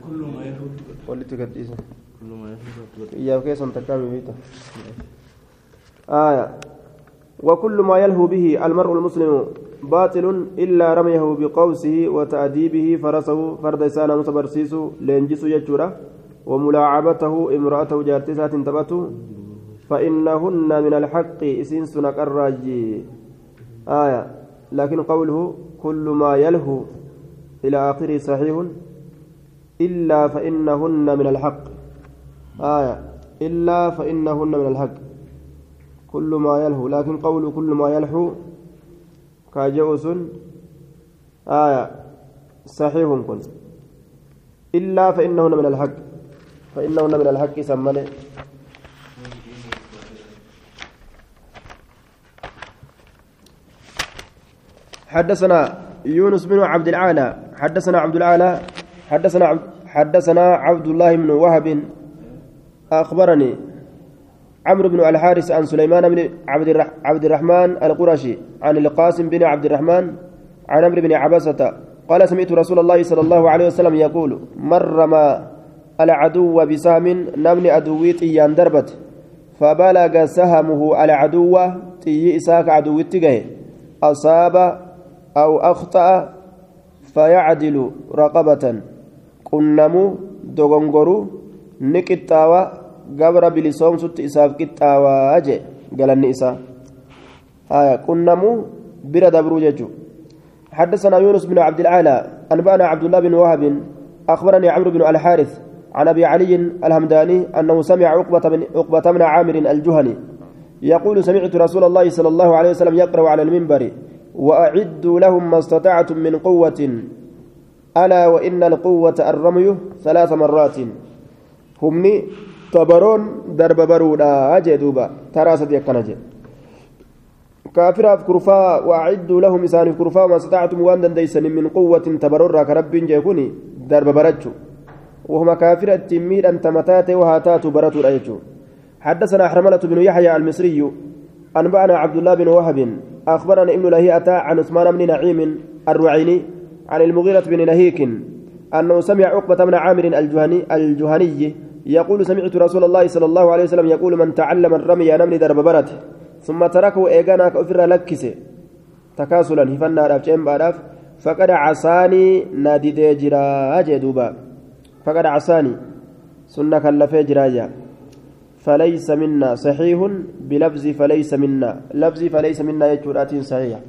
كل ما يهود ولت كديسة كل ما يهود إياه كيس تكامل بيته آية. وكل ما يلهو به المرء المسلم باطل إلا رميه بقوسه وتأديبه فرسه فرد إسانا متبرسيس لينجس يجورا وملاعبته امرأته جارتسات تبته فإنهن من الحق إسين سنك الراجي. آية. لكن قوله كل ما يلهو إلى آخره صحيح. إلا فإنهن من الحق. آية. إلا فإنهن من الحق. كل ما يلهو. لكن قول كل ما يلهو كاجوس آية. صحيح كن. إلا فإنهن من الحق. فإنهن من الحق سمني حدثنا يونس بن عبد العالى حدثنا عبد العالى حدثنا عبد حدثنا عبد الله بن وهب. أخبرني عمرو بن الحارث عن سليمان بن عبد الرحمن القرشي عن القاسم بن عبد الرحمن عن عمرو بن عبسة قال سمعت رسول الله صلى الله عليه وسلم يقول مر ما العدو بسهم نمني أدويت إيان دربت فبلغ سهمه العدو تي إساك عدو أصاب أو أخطأ فيعدل رقبة قنمو دغنغرو نكتاوى قبر بلسوم ست إساف كتاوى أجي قال النئسا آية قنمو برد بروججو حدثنا يونس بن عبد العالى أنبأنا عبد الله بن وهب أخبرني عمرو بن الحارث عن أبي علي الهمداني أنه سمع عقبة بن عقبة بن عامر الجهني يقول سمعت رسول الله صلى الله عليه وسلم يقرأ على المنبر وأعدوا لهم ما استطعتم من قوة ألا وإن القوة الرمي ثلاث مرات. همني تبرون درب برودا أجدوبا ترى صديق كنجي. كافراف كرفا وأعدوا لهم إسان كرفا ما استطعتم وأن ديسن من قوة تبرر كرب جيكوني درب برجو. وهما كافرة تمير أنت متات وهاتات برتو رأيتو حدثنا حرملة بن يحيى المصري أنبأنا عبد الله بن وهب أخبرنا ابن لهيئة عن عثمان بن نعيم الرعيني عن المغيرة بن نهيك أنه سمع عقبة بن عامر الجهني الجهني يقول سمعت رسول الله صلى الله عليه وسلم يقول من تعلم الرمي نمني درب برت ثم تركه إيغانا كأفر لكس. تكاسلا هفنا راف فقد عصاني نادي ديجرا أجدوبا فقد عصاني. سنة كلفي جراجا فليس منا. صحيح بلفظ فليس منا. لفظ فليس منا يجرات صحيح.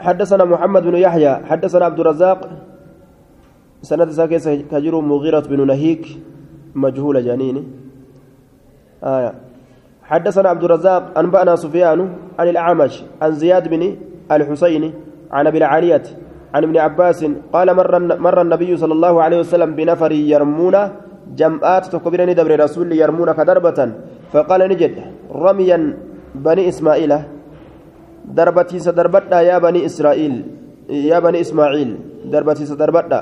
حدثنا محمد بن يحيى. حدثنا عبد الرزاق. سند ساكيس كجر مغيرة بن نهيك. مجهول جانين. آية. حدثنا عبد الرزاق. أنبأنا سفيان عن الأعمش عن زياد بن الحسين عن أبي العالية عن ابن عباس قال مر مر النبي صلى الله عليه وسلم بنفر يرمون جمعات تكبرني دبر رسول يرمون كدربة. فقال نجد رميا بني إسماعيل. دربتي سدربتا يا بني إسرائيل يا بني إسماعيل. دربتي سدربتا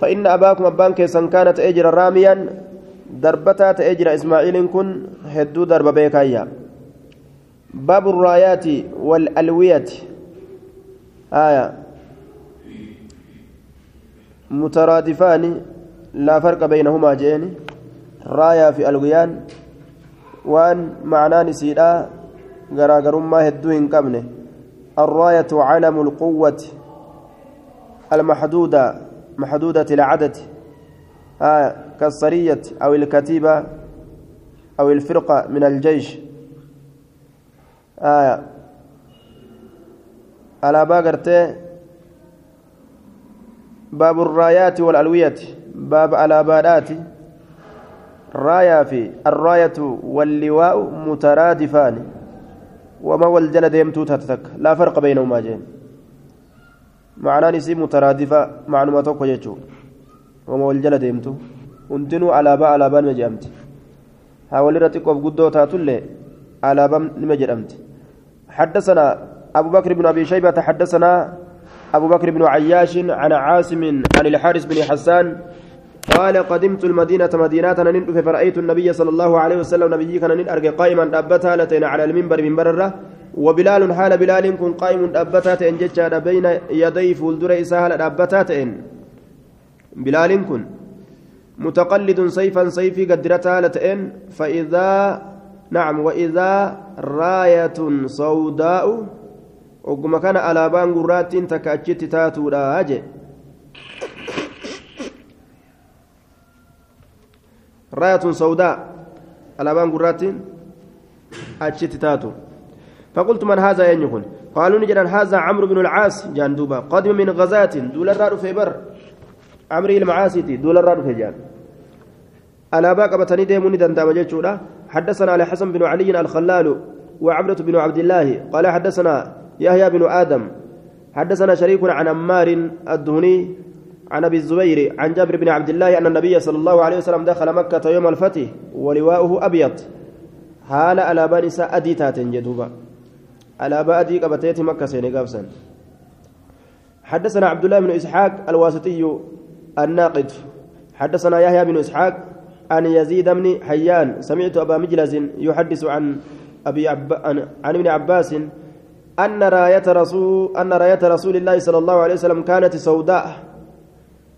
فإن أباكم أبان كيسان كانت أجر راميا دربتا تأجر إسماعيل كن هدو درب بيكايا. باب الرايات والألوية. آية. مترادفان لا فرق بينهما جين رايا في الغيان وان معنى نسيدا غراغرما هدو ان قبنه الراية علم القوة المحدودة محدودة العدد. آه كالسرية أو الكتيبة أو الفرقة من الجيش. آه على باقرته باب الرايات والألوية باب على بادات رايا في الراية واللواء مترادفان. وما والجلد يمتو تتك لا فرق بينهما جين. معنى نسي مترادفة معلومة توكو وما والجلد يمتو؟ hundinuu alaabaa alaabaa nima jedhamti haa walirratti qof guddoo taatullee alaabaa nima jedhamti حدثنا أبو بكر بن أبي شيبة حدثنا أبو بكر بن عياش عن عاصم عن الحارث بن حسان قال قدمت المدينة madiinaa nan dhufe فرأيت النبي صلى الله عليه وسلم nabi kana nan arge قائما dhaabbataa ta'een على المنبر من بررة وبلال حال بلال kun قائم أبتها تنجج بين يدي فولدر إسهال أبتها بلال kun. متقلد سيفا سيفي قدرتها ta'een فإذا نعم وإذا راية سوداء وقم كان على بان قرات تكأتشت تاتو راجع راية سوداء على بان قرات أتشت تاتو فقلت من هذا ينكن قالوا نجد هذا عمرو بن العاص جاندوبا قدم من غزاة دول الرار في بر عمري المعاصي دول الراد فجان ألابا قبتني ديمون دندام جيتشودا حدثنا على حسن بن علي الخلال وعبدة بن عبد الله قال حدثنا يحيى بن آدم. حدثنا شريك عن عمار الدهني عن أبي الزبير عن جابر بن عبد الله أن النبي صلى الله عليه وسلم دخل مكة يوم الفتح ولواؤه أبيض. حال على بني أدي تاتن جدوبا. على بادي قبتيت مكة سيني حدثنا عبد الله بن إسحاق الواسطي الناقد. حدثنا يحيى بن إسحاق عن يزيد بن حيان. سمعت أبا مجلس يحدث عن أبي عب... عن ابن عباس أن راية رسول أن راية رسول الله صلى الله عليه وسلم كانت سوداء.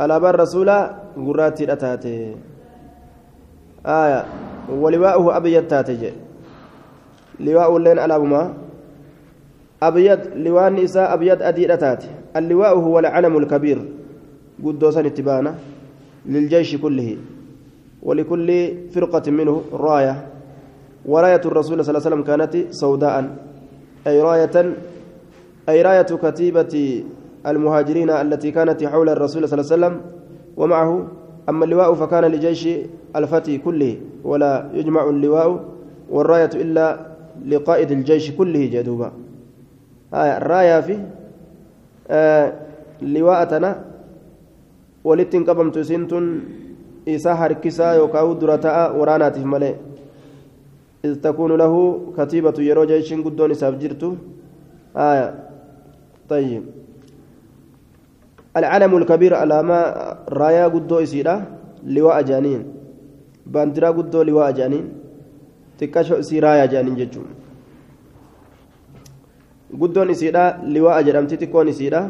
على بر رسول قرات أتاته آية. ولواؤه أبيض تاتج لواء اللين على ما. أبيض لواء النساء أبيض أدي أتاته اللواء هو العلم الكبير. قدو سن اتبانا للجيش كله. ولكل فرقة منه راية. وراية الرسول صلى الله عليه وسلم كانت سوداء. أي راية أي راية كتيبة المهاجرين التي كانت حول الرسول صلى الله عليه وسلم ومعه أما اللواء فكان لجيش الفتي كله ولا يجمع اللواء والراية إلا لقائد الجيش كله جدوبا. آه الراية في آه qabamtu isiin tun isaa harkisaa yookaan dura ta'a waraanaatiif malee إذ تكون له كتيبة يرو جيش قدون إساف جرتو آية طيب العلم الكبير على ما رايا قدو إسيرا لواء جانين باندرا قدو لواء جانين تكاشو إسيرايا جانين ججو قدون إسيرا لواء جرمتي تكون إسيرا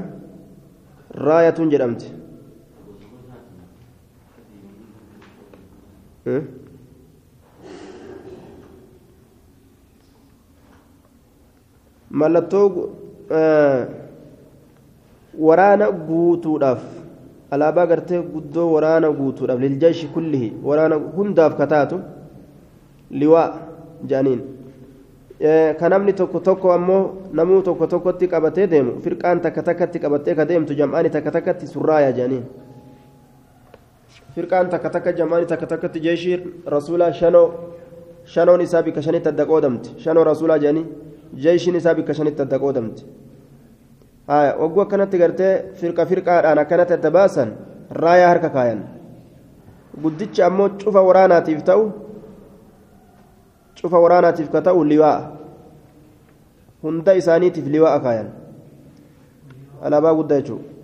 raayatuun jedhamti Mallattoo waraana guutuudhaaf alaabaa gartee guddoo waraana guutuudhaaf liljeeshi kullihi waraana hundaaf kataatu liwaa jaaniin ka namni tokko tokko ammoo namuu tokko tokkotti qabatee deemu firqaan takka takkatti qabattee ka deemtu jam'aani takka takkatti surraaya jedhaniin firqaan takka takka jam'aani takka takkatti jeeshii rasuulaa shanoo shanoon isaa bikka shanitti adda qoodamti shanoo rasuulaa jedhanii jeeshiin isaa bikka shanitti adda qoodamti wagguu akkanatti gartee firqa firqaadhaan akkanatti adda baasan raayaa harka kaayan guddicha ammoo cufa waraanaatiif ta'u cufa waraanaatiif ka ta'u liwaa'a hunda isaaniitiif liwaa'a kaayan alaabaa guddaa jechuudha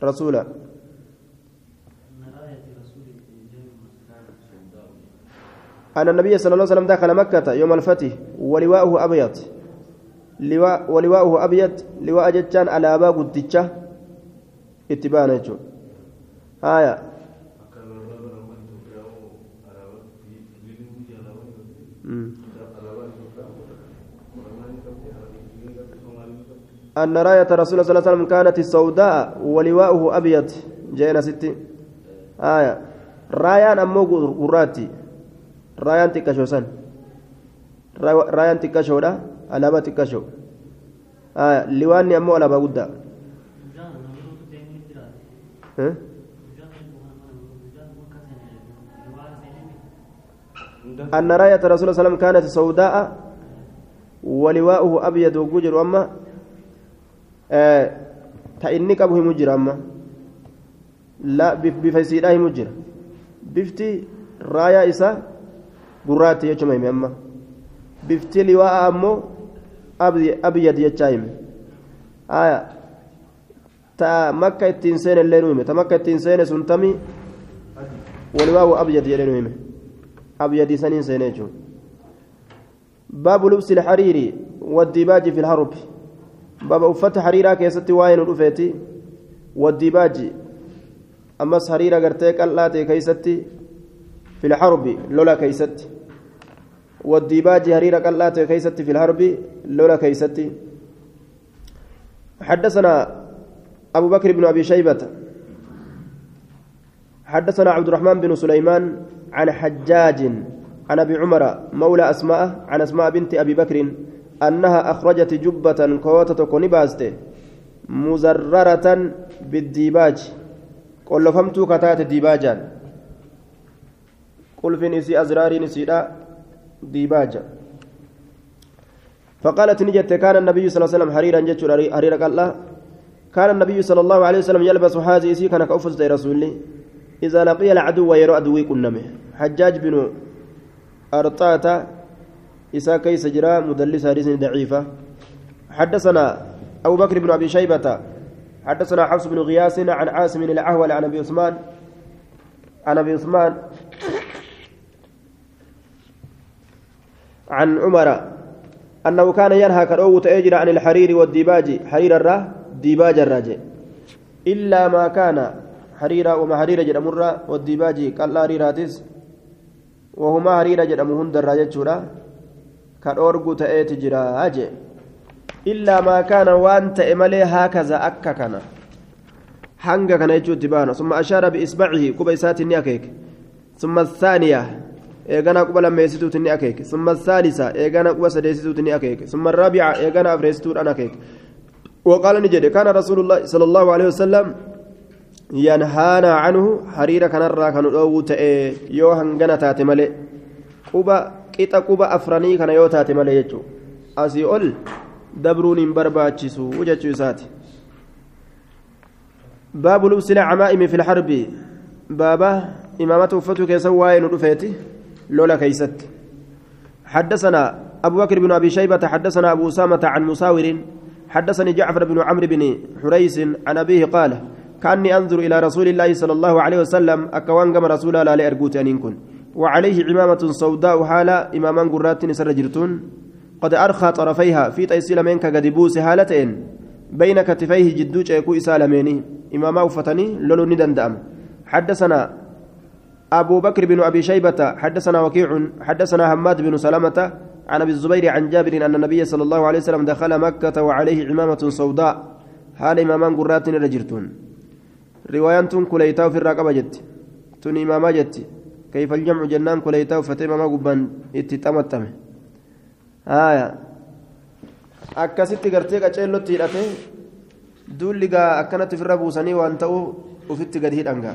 rasuula أن النبي صلى الله عليه وسلم دخل مكة يوم الفتح ولواءه أبيض. لواء ولواءه أبيض لواء جتان على باب الدجة اتبانا آية. أن راية رسول الله صلى الله عليه وسلم كانت السوداء ولواؤه أبيض. جينا ستي آية. رايان أمو قراتي. Raayaan xiqqashoo san? Raayaan xiqqashoodha alaabaa xiqqashoo? لواني أمو ألا بودا أن راية رسول الله صلى الله عليه وسلم كانت سوداء ولواؤه أبيض وججر أما تإنك أبوه مجر أما لا بفيسيداه مجر بفتي راية إسا قراتي يجمع أما بفتي لواء أمو أبيض يجايم آية تا مكة التنسين اللي نومي تا مكة التنسين سنتمي ولواء أبيض يلي نومي أبيض سنين سنيجون باب لبس الحرير والديباج في الحرب باب أفت حريرة كيستي واين رفيتي والديباج أمس حريرة قرتيك اللاتي كيستي في الحرب لولا كيستي والديباج حريرة اللاتي كيستي في الحرب لولا كيستي حدثنا أبو بكر بن أبي شيبة. حدثنا عبد الرحمن بن سليمان عن حجاج عن أبي عمر مولى أسماء عن أسماء بنت أبي بكر أنها أخرجت جبة كوتة كونيباست مزررة بالديباج. قل فهمت كتات ديباجا قل في نسي ازرار نسيدا ديباجا. فقالت نجت كان النبي صلى الله عليه وسلم حريرا جتشر حريرا قال كان النبي صلى الله عليه وسلم يلبس هذه كان كأفز رسول إذا لقي العدو ويرى عدوي كنمه. حجاج بن أرطاتا إسا كيس جرا مدلس حديث ضعيفة. حدثنا أبو بكر بن أبي شيبة حدثنا حفص بن غياس عن عاصم الأحول عن أبي عثمان عن أبي عثمان عن عمر أنه كان ينهى كروه تأجر عن الحرير والديباج. حرير الراه ديباج الراجع. إلا ما كان حريرا وما حرير جرمر والديباج قال ريراتس وهما حرير جرم هند الراجع كالأورغو تأتي جراج إلا ما كان وأنت إملي هكذا أكا كان. hanga kana jechuutti baana summa ashaara biisbacihi quba isaatiin ni eeganaa quba lammeessituuti ni akeeke summa athaalisa eeganaa quba sadeessituuti ni akeeke summa arraabica eeganaa afreessituudhaan akeeke وقال نجد كان رسول الله صلى الله عليه وسلم ينهانا عنه حريرة كان الرا كان يو هنغنا تاتي ملي قبا قطا قبا أفراني كان يو تاتي ملي يجو أسي أول دبرون برباتشسو وجتشو ساتي باب لبس العمائم في الحرب بابا إمامته فتو كيسوا ندفيتي لولا كيست. حدثنا أبو بكر بن أبي شيبة حدثنا أبو أسامة عن مساور حدثني جعفر بن عمرو بن حريس عن أبيه قال كأني أنظر إلى رسول الله صلى الله عليه وسلم أكوان كما رسول الله لأرجوت أن يكون وعليه عمامة سوداء حالة إماما قرات نسر جرتون. قد أرخى طرفيها في تيسيل منك قد بوس هالتين بين كتفيه جدوش يكو إسالميني. إماما وفتني لولو ندندأم. حدثنا أبو بكر بن أبي شيبة حدثنا وكيع حدثنا حماد بن سلامة عن أبي الزبير عن جابر أن النبي صلى الله عليه وسلم دخل مكة وعليه عمامه سوداء. حال إمامان قرات رجرتون رواية كليتاو في الرقبة جت. تن إماما جت. كيف الجمع جنان كليتاو فتيما ما قبان اتتمتم. آية. akkasitti gartee qaceellotti hidhate duulli gaa akkanatti ofirra buusanii waan ta'u ufitti gadi hidhangaa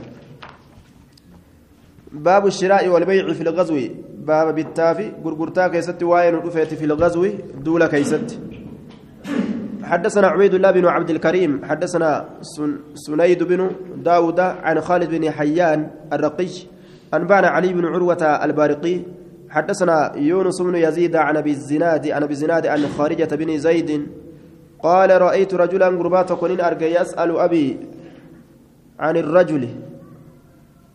باب الشراء والبيع في الغزو. باب بالتافي غرغرتا keessatti واين رفيت في الغزو duula keessatti حدثنا عبيد الله بن عبد الكريم حدثنا سنيد بن داود عن خالد بن حيان الرقي أنبانا علي بن عروة البارقي. حدثنا يونس بن يزيد عن أبي الزناد عن أبي الزناد عن خارجة بن زيد. قال رأيت رجلا قربات كونين أرجى يسأل أبي عن الرجل.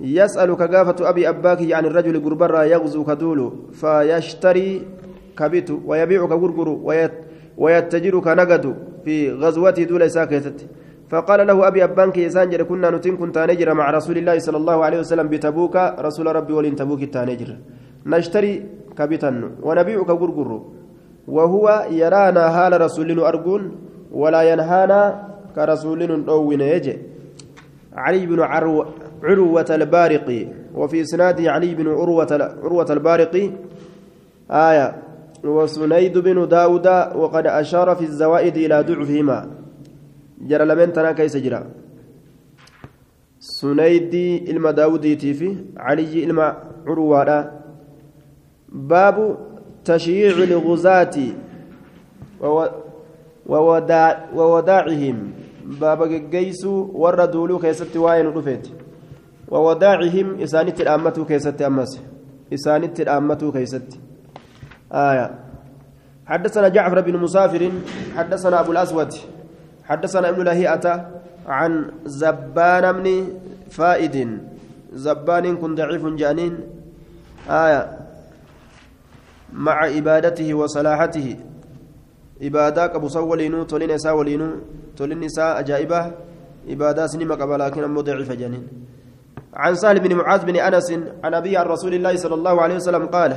يسأل كقافة أبي أباك عن الرجل قربرا يغزو كدول فيشتري كبيت ويبيع كغرغر ويتجر كنقد في غزوته دول ساكتت فقال له أبي أبانك يسانجر كنا نتن كنت نجر مع رسول الله صلى الله عليه وسلم بتبوك رسول ربي ولن تبوك التانجر نشتري كبيتا ونبيع كغرغر وهو يرانا هال رسول أرجون ولا ينهانا كرسول أوين يجي علي بن عروة عروة البارقي وفي إسناده علي بن عروة عروة البارقي آية وسنيد بن داود وقد أشار في الزوائد إلى ضعفهما. جرى لمن تنا كيس جرى. سنيد إلما داودي تيفي علي إلما عروة باب تشييع الغزاة ووداع ووداعهم باب جيسو وردولو كيست واين رفيت. ووداعهم إسانت الأمة كيست أمس. إسانت الأمة كيست آية. حدثنا جعفر بن مسافر حدثنا أبو الأسود حدثنا ابن لهيئة عن زبان بن فائد. زبان كن ضعيف جانين آية. مع إبادته وصلاحته. إبادة أبو سولينو تولين إسا ولينو تولين إسا أجائبة. إبادة سنما قبل لكن أمو ضعيف جانين عن سهل بن معاذ بن أنس عن أبي عن رسول الله صلى الله عليه وسلم قال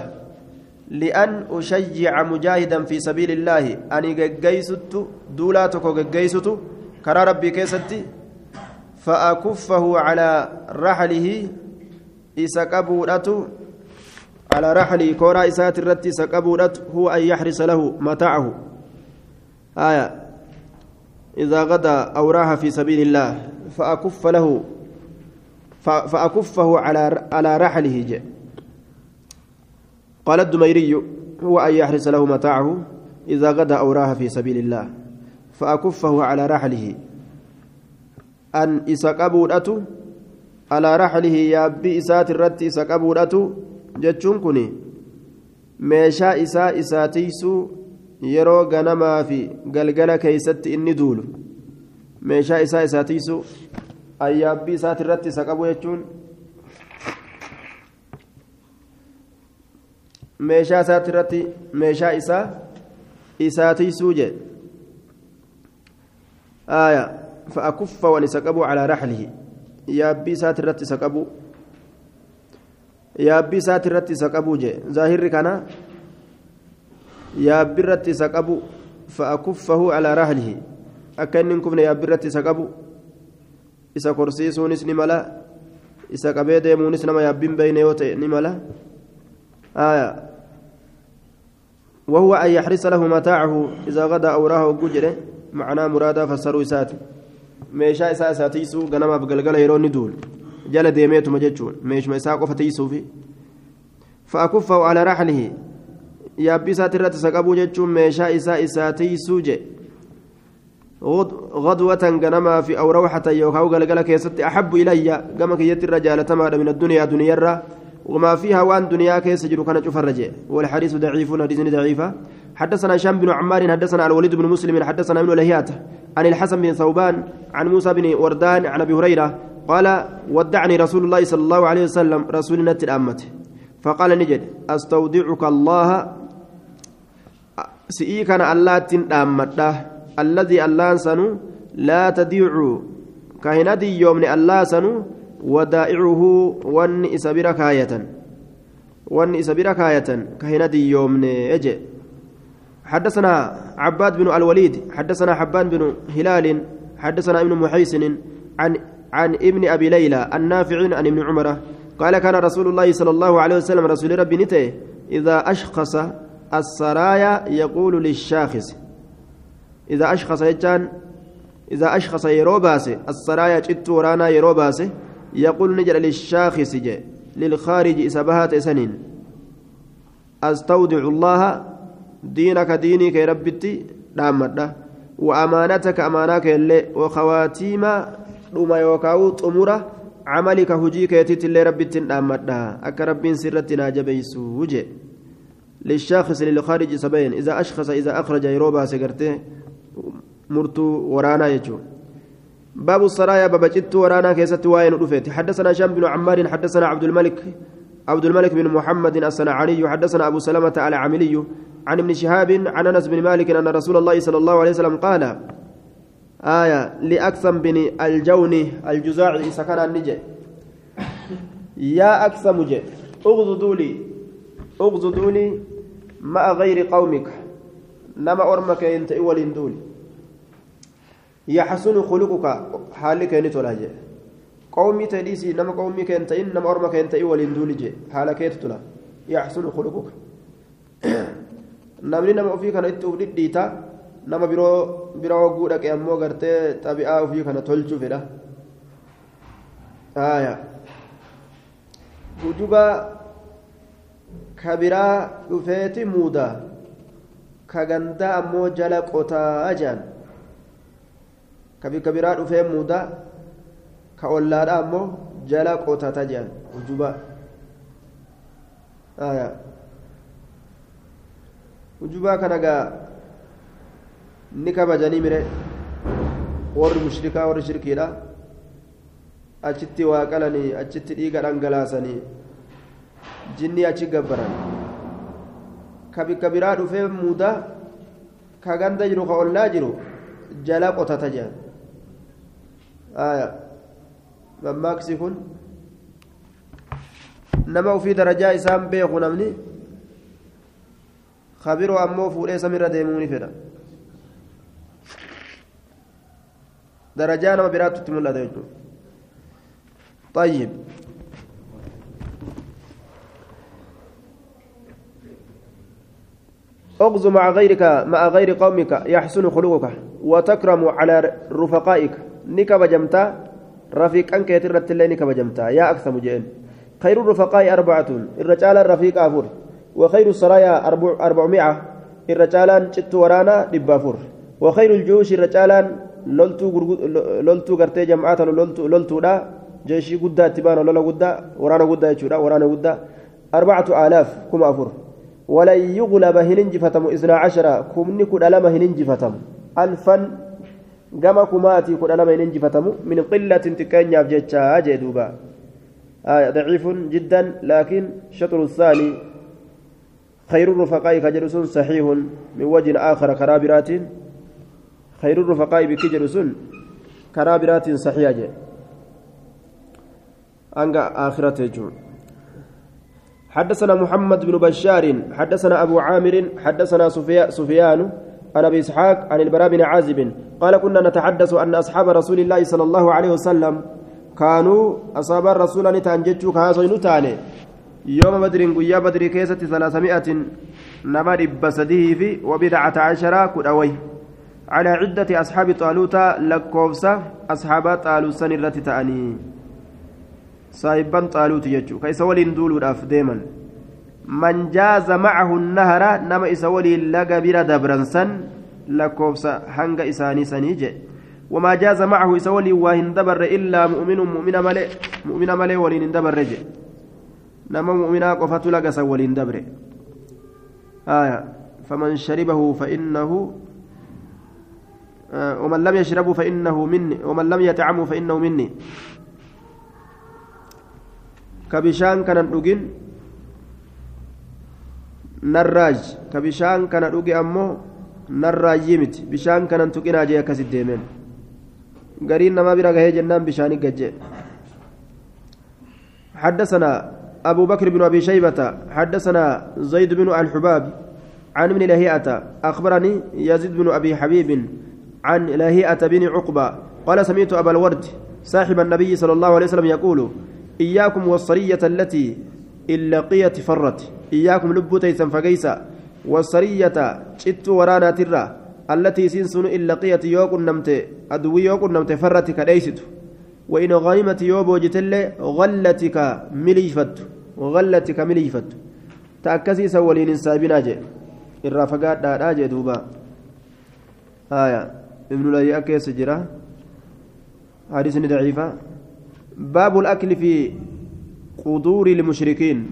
لأن أشجع مجاهدا في سبيل الله أني جيست دولاتك جيست كرى ربي كيستي فأكفه على رحله إسكبورته على رحله كورا إسات الرتي سكبورته هو أن يحرس له متاعه. آية إذا غدا أو راح في سبيل الله فأكف له فأكفه على على رحله جاء. قال الدميري هو أن يحرس له متاعه إذا غدا أو راح في سبيل الله. فأكفه على رحله. أن إسقبودته على رحله يابي إسات الرت إسقبودته جتشون كني meeshaa isaa isaatiisuu yeroo ganamaa fi galgala keeysatti inni duulu meeshaa isaa ayyaabbii isaati irratti isa qabu jechuun meeshaa isaati irratti meeshaa isaa isaatiisuu jedhe آية فأكف ونسكبوا على رحله يابي سات الرت سكبوا يابي سات الرت سكبوا جي ظاهر كان يابي الرت سكبوا فأكفه على رحله أكن كفن يابي الرت سكبوا إسا كرسيسونس نملا إسا قبي ديمونس نما يابين بين يوتي نملا آية وهو أن يحرس له متاعه إذا غدا أو راه وجره معناه مرادا فسروا إسات meeshaa isaa isaa tiisuu ganamaaf galgala yeroo inni duulu jala deemeetuma jechuun meeshuma isaa qofa tiisuu fi fa'akuffahu ala raxlihi yaabbii isaati irratti isa qabuu jechuun meeshaa isaa isaa tiisuu je غدوة غنما في أو روحة يوكاو قلقلة كيست أحب إلي كما كيت الرجال تماد من الدنيا دنيا الرا وما فيها waan دنيا keessa jiru kana والحديث ضعيف حديث ضعيفة حدثنا هشام بن عمار حدثنا الوليد بن مسلم حدثنا ابن لهيعة عن الحسن بن ثوبان عن موسى بن وردان عن أبي هريرة قال ودعني رسول الله صلى الله عليه وسلم رسولنا الأمة. فقال ni jedhe أستودعك الله. si eeginaa الله تنأمته الذي الله سنو لا تضيع. كهندي يوم الله ودائعه ون إسبير كاية ون إسبير كاية كهندي يوم أجي حدثنا عباد بن الوليد حدثنا حبان بن هلال حدثنا ابن محيسن عن عن ابن أبي ليلى النافع عن ابن عمر. قال كان رسول الله صلى الله عليه وسلم رسول ربي نته إذا أشخص السرايا يقول للشاخص إذا أشخص يجان إذا أشخص يروباس السرايا جت ورانا يروباس يقول نجر للشاخص جي للخارج إسبهات سنين. أستودع الله دينك ديني كي ربتي دامدا وأمانتك أمانك اللي وخواتيم dhuma yookaan xumura camalika hujii keetiitti illee rabbitti dhaammadha akka rabbiin sirratti naa jabeessu wuje للشاخص للخارج سبين إذا أشخص إذا أخرج يروبا سكرته مرتو ورانا يجو باب السرايا باب جت ورانا كيست واين رفيت حدثنا شام بن عمار حدثنا عبد الملك عبد الملك بن محمد الصنعاني حدثنا أبو سلمة على عملي عن ابن شهاب عن أنس بن مالك أن رسول الله صلى الله عليه وسلم قال آية لأكثم بن الجوني الجزاعي سكن النجي يا أكثم جي اغضضوا لي اغضضوا لي مع غير قومك نما أرمك أنت أول دولي يحسن خلقك حالك نتولاجي قومي تليسي نما قومي كنت إن نما أرمك أنت أول دولي جي حالك يتتلا يحسن خلقك namni nama ofii kana itti uf dhidhiita nama biroo bira hogguu dhaqe ammoo gartee xabi'aa ofii kana tolchuu fedha hujuba ka biraa dhufeeti muuda ka gandaa ammoo jala qotaa jaan ka bikka biraa dhufee muuda ka ollaadha ammoo jala qotata jaan hujuba hujubaa kana gaa ni kabajanii mire warri mushrikaa warri shirkiidha achitti waa qalanii achitti dhiiga dhangalaasanii jinni achi gabbaran ka bikka biraa dhufee muudaa ka ganda jiru ka ollaa jiru jala qotata jedhan mammaaksi kun nama ufii darajaa isaan beeku namni kabiroo ammoo fuudhee samirra deemuu ni fedha درجة نما برات تتمنى ذلك طيب اغز مع غيرك مع غير قومك يحسن خلقك وتكرم على رفقائك نكب جمتا رفيق أنك يترت الله نكب جمتا يا أكثر مجين خير الرفقاء أربعة الرجال الرفيق أفور وخير السرايا أربعمائة الرجال جت ورانا دبافور وخير الجيوش الرجال loltuu gartee jam'aata loltuudha jeeshii guddaa itti baana lola guddaa waraana guddaa jechuudha waraana guddaa arbacatu aalaaf kuma afur walan yuglaba hin injifatamu isnaa cashara kumni kudha lama hin injifatamu alfan gama kumaatii kudha lama hin injifatamu min qillatin xiqqeenyaaf jechaa jee duuba. ضعيف جدا لكن شطر الثاني خير الرفقاء كجلس صحيح من وجه آخر كرابرات خير الرفقاء بكجر سن كرابرات صحيحة أنقى آخرة جون حدثنا محمد بن بشار حدثنا أبو عامر حدثنا سفيان عن أبي إسحاق عن البراء بن عازب قال كنا نتحدث أن أصحاب رسول الله صلى الله عليه وسلم كانوا أصحاب الرسول نتانجتشو كهاسوين تاني يوم بدر قيا بدر كيسة ثلاثمائة نمر بسده في وبدعة عشرة كدوي. على عدة أصحاب طالوت لكوفسة أصحاب طالوت سنرة تأني صاحبا طالوت يجو كيس ولين دولو ديما من جاز معه النهر نما إسولي لقى بلا دبرنسن لكوفسة حنق إساني سنيجي. وما جاز معه إسولي وهن دبر إلا مؤمن مؤمن ملئ مؤمن ملئ ولين دبر رجي نما مؤمنا قفت لقى سولين دبر آية فمن شربه فإنه ومن لم يشربه فإنه مني ومن لم يطعمه فإنه مني. كبشان كان ندوغين نراج كبشان كان ندوغي أمو نراج يمت بشان كان نتوكينا جي كسد ديمين قرين نما بira gahee jennaan bishaanii gajje حدثنا أبو بكر بن أبي شيبة حدثنا زيد بن الحباب عن ابن لهيئة أخبرني يزيد بن أبي حبيب عن لهيئة بن عقبة قال سمعت أبا الورد صاحب النبي صلى الله عليه وسلم يقول إياكم والصرية التي إن لقيت فرت. إياكم لبتيسا فقيسا. والصرية شت ورانا ترى. التي سنسن إن لقيت يوكن نمت. أدوي يوكن نمت فرت كديست وإن غنمت يوبو جتل غلتك مليفت. غلتك مليفت. تأكسي سولين سابنا جي. الرافقات دا جي دوبا. آية. ابن لهيئة كيس جرا. حديث ضعيفة باب الأكل في قدور المشركين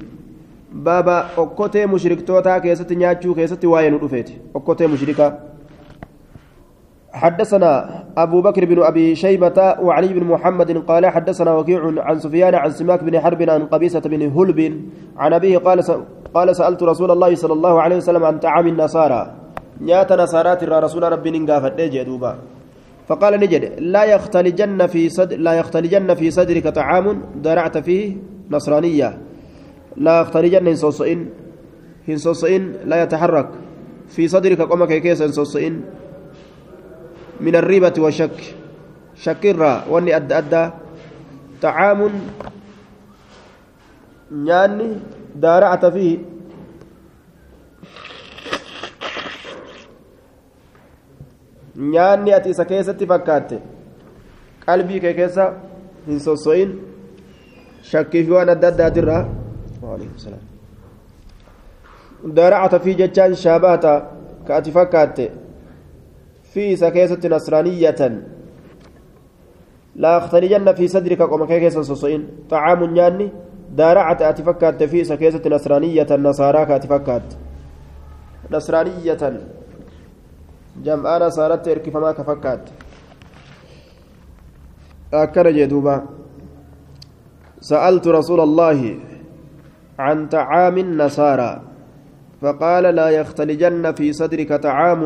بابا okkotee mushriktootaa keessatti nyaachuu keessatti waa'een raafite okkotee مشركة حدثنا أبو بكر بن أبي شيبة وعلي بن محمد قال حدثنا وكيع عن سفيان عن سماك بن حرب عن قبيسة بن هلب عن أبيه قال قال سألت رسول الله صلى الله عليه وسلم عن طعام النصارى. nyaata nasaaraati rasuula rabbii nan gaafate duuba. فقال ni jedhe لا يختلجن في صدر لا يختلجن في صدرك طعام ضارعت فيه نصرانية. لا يختلجن هنصوصئن هنصوصئن لا يتحرك. في صدرك قمك كيس هنصوصئن من الريبة والشك. شكرا. واني أدى أدى طعام نياني دارعت فيه. nyaanni ati isa keessatti fakkaatte qalbii kee keessa hin sosso'in shakkii fi waan adda addaatirraa daaracata fi jechaan shaabahata ka ati fakkaatte fi isa keessatti nasraaniyatan laa aktalijanna fi sadrika qoma kee keessan sosso'in xacaamun nyaanni daaracata ati fakkaatte fi isa keessatti nasraaniyatan nasaaraa ka ati fakkaatte nasraaniyatan jam'aa nasaaratti erkifamaa ka fakkaatte akkana jee duuba سألت رسول الله عن طعام النصارى فقال لا يختلجن في صدرك طعام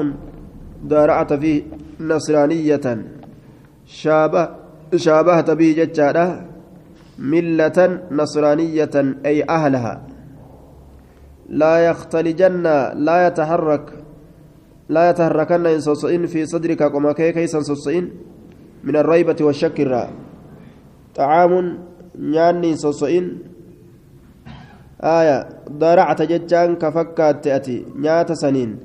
دارعت فيه نصرانية. شابه شابهت به ججارة ملة نصرانية أي أهلها. لا يختلجن لا يتحرك لا يتحركن إن في صدرك كما كيسا من الريبة والشك الراء طعام nyaanni soso'in aya daracata jechaan ka fakkaatte ati nyaata saniin.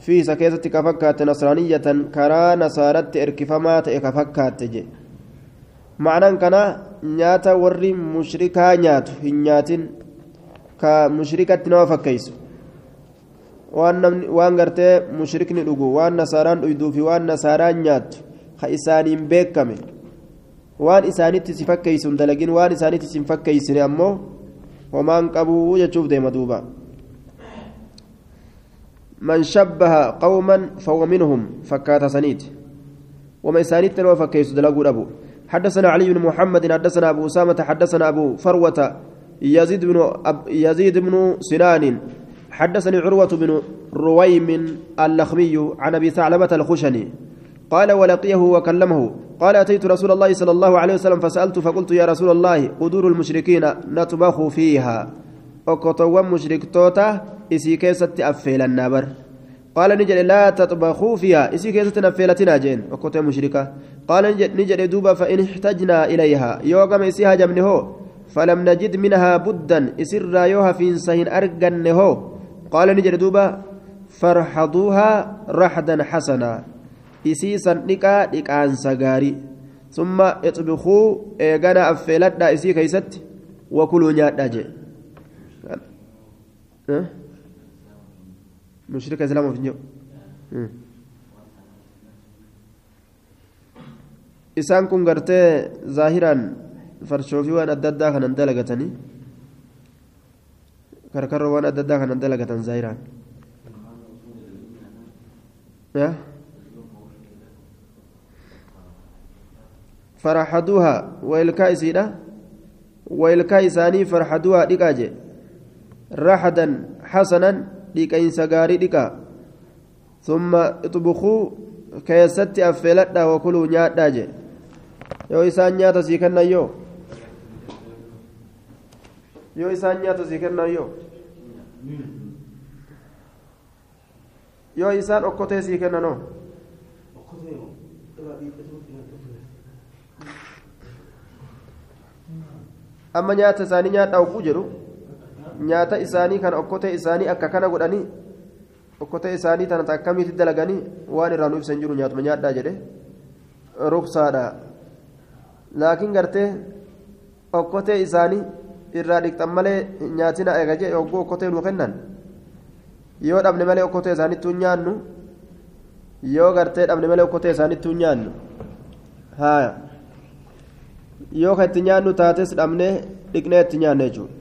Fi isa keessatti ka fakkaatte nasraaniyatan karaa nasaaratti erkifamaa ta'e ka fakkaatte je. Ma'anaan kana nyaata warri mushrikaa nyaatu hin nyaatin ka mushrikatti nama fakkeeysu waan gartee mushrikni dhugu waan nasaaraan dhuyduu fi waan nasaaraan nyaattu ka isaaniin beekame waan isaanitti si fakkeeysun dalagin waan isaanitti si fakkeeysine ammoo homaan qabuu jechuuf deema duuba man shabbaha qawman fahuwa minhum fakkaata saniiti wama isaanitti nama fakkeeysu dalaguu dhabu حدثنا علي بن محمد حدثنا أبو أسامة حدثنا أبو فروة يزيد بن أب يزيد بن سنان حدثني عروة بن رويم اللخمي عن أبي ثعلبة الخشني قال ولقيه وكلمه قال أتيت رسول الله صلى الله عليه وسلم فسألت فقلت يا رسول الله قدور المشركين نطبخ فيها. أكتوى مشرك توتا إسي كيسة أفيل النابر. قال نجد لا تطبخوا فيها إسي كيسة أفيلتنا جين أكتوى مشركة قال نجد دوبا فإن احتجنا إليها. يوغم إسيها جمنه فلم نجد منها بدا إسر يوها في سهين أرقنه قال نجد دوبا فرحضوها رحدا حسنا. Isiisan dhiqaa dhiqaansa gaarii summa ixbikuu eegana affeeladhaa isii keeysatti wakuluu nyaadhaa jee mushrika islaamuuf hin jiru isaan kun gartee zaahiraan farshoofii waan adda addaa kanan dalagatanii karkarroo waan adda addaa kanan dalagatan zaahiraan فرحدوها. ويلكا إسيدا ويلكا إساني فرحدوها ديكاجي رحدا حسنا ديكاين سغاري ديكا. ثم اطبخوا كيست أفلتا وكلوا نياتا جي. yoo isaan nyaata sii kennan yoo yoo isaan nyaata sii kennan yoo yoo isaan okkotee sii kennanoo amma nyaata isaanii nyaadhaa oguu jedhu nyaata isaanii kan okkotee isaanii akka kana godhanii okkotee isaanii tana akkamitti dalaganii waan irraa nu ibsan jiru nyaatuma nyaadhaa jedhe ruksaadha laakiin gartee okkotee isaanii irraa dhiqxan malee nyaatina eegajee ogguu okkotee nu kennan yoo dhabne malee okkotee isaanitti nyaannu yoo gartee dhabne malee okkotee isaanitti nyaannu haaya yoo ka itti nyaannu taates dhabnee dhiqnee itti nyaanne jechuudha